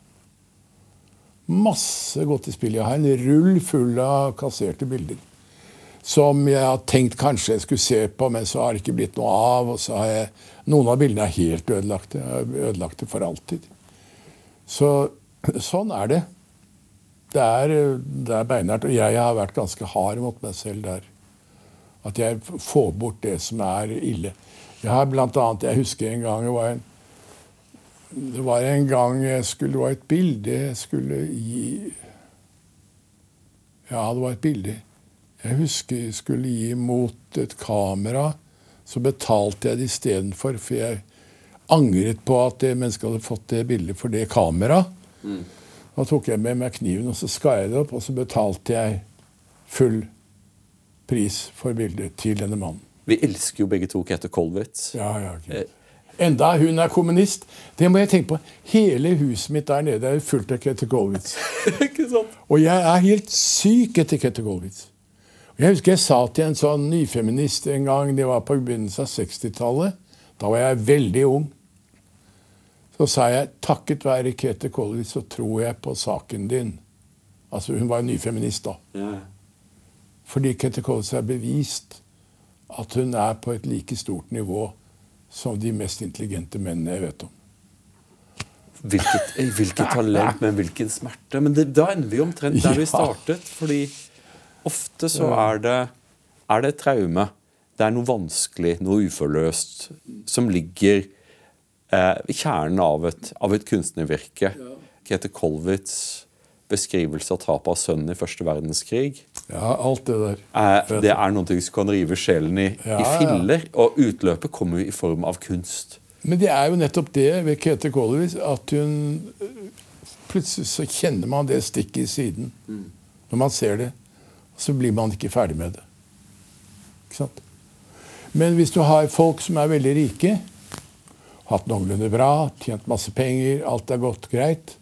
Masse godt i spill. Jeg har en rull full av kasserte bilder. Som jeg har tenkt kanskje jeg skulle se på, men så har det ikke blitt noe av. Og så har jeg, noen av bildene er helt ødelagte. Jeg har ødelagt for alltid. Så sånn er det. Det er, det er beinhardt. Og jeg har vært ganske hard mot meg selv der. At jeg får bort det som er ille. Jeg har blant annet, jeg husker en gang det var en, det var en gang jeg skulle, det var et bilde jeg skulle gi Ja, det var et bilde. Jeg husker jeg skulle gi mot et kamera. Så betalte jeg det istedenfor, for jeg angret på at det mennesket hadde fått det bildet for det kameraet. Da tok jeg med meg kniven og så skar jeg det opp, og så betalte jeg full pris for bildet til denne mannen. Vi elsker jo begge to Kete Kolwitz. Ja, ja, greit. Enda hun er kommunist. Det må jeg tenke på. Hele huset mitt der nede er fullt av Kette Kolwitz. Og jeg er helt syk etter Kette Kolwitz. Jeg husker jeg sa til en sånn nyfeminist en gang, det var på begynnelsen av 60-tallet. Da var jeg veldig ung. Så sa jeg takket være Kete Kolwitz så tror jeg på saken din. Altså Hun var en nyfeminist da. Ja. Fordi Kette Kolwitz er bevist at hun er på et like stort nivå som de mest intelligente mennene jeg vet om. Hvilket, eh, hvilket talent, men hvilken smerte. Men det, da ender vi omtrent der vi startet. Fordi ofte så er det, er det et traume. Det er noe vanskelig, noe uforløst, som ligger eh, i kjernen av et, av et kunstnervirke. Kete Kolwitz' beskrivelse av tapet av sønnen i første verdenskrig Ja, alt det der. Er, det er noe som kan rive sjelen i, Ja, i ja. filler. Og utløpet kommer jo i form av kunst. Men det er jo nettopp det ved Kete Kålevis at hun øh, Plutselig så kjenner man det stikket i siden. Når man ser det. Så blir man ikke ferdig med det. Ikke sant? Men hvis du har folk som er veldig rike, hatt noenlunde bra, tjent masse penger, alt er godt, greit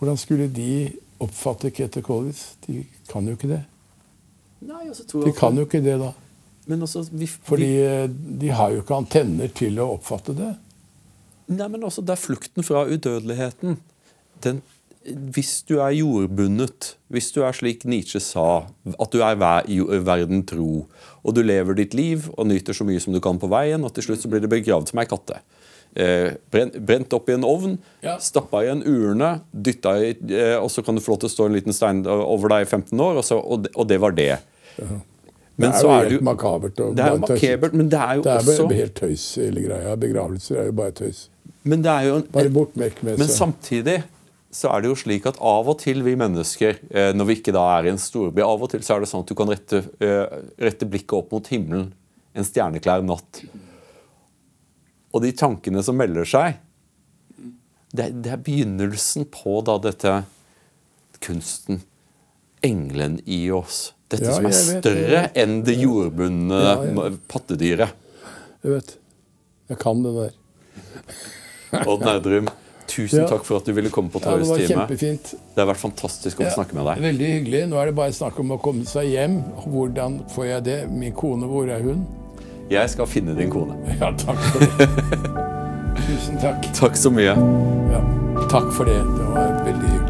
Hvordan skulle de oppfatte Kete Kolwitz? De kan jo ikke det. Nei, altså, De kan jo ikke det, da. Men altså, vi, Fordi øh, de har jo ikke antenner til å oppfatte det. Nei, men også det er flukten fra udødeligheten. Den, hvis du er jordbundet, hvis du er slik Nietzsche sa, at du er verden tro, og du lever ditt liv og nyter så mye som du kan på veien, og til slutt så blir det begravd som ei katte. Eh, brent, opp i en ovn, Ja. stappa i en urne, dytta i eh, Og så kan du få lov til å stå en liten stein over deg i 15 år, og, så, og, det, og det var det. Men det er så jo er helt du, makabert. Det er jo makabert, men det er jo Det er også helt tøys, hele greia. Begravelser er jo bare tøys. Men det er jo en, Bare bort med Men samtidig så er det jo slik at av og til vi mennesker, eh, når vi ikke da er i en storby, av og til så er det sånn at du kan rette, eh, rette blikket opp mot himmelen en stjerneklær natt. Og de tankene som melder seg, det, det er begynnelsen på da dette kunsten, engelen i oss. Dette Ja, som er jeg jeg større vet. enn det jordbundne Ja, pattedyret. Du vet, jeg kan det der. Odd Nerdrum, tusen Ja. takk for at du ville komme på Ja, det var kjempefint. Det har vært fantastisk å få snakke med deg. Veldig hyggelig. Nå er det bare snakk om å komme seg hjem. Hvordan får jeg det? Min kone, hvor er hun? Jeg skal finne din kone. Ja, takk for det. Tusen takk. Takk så mye. Ja, takk for det. Det var veldig hyggelig.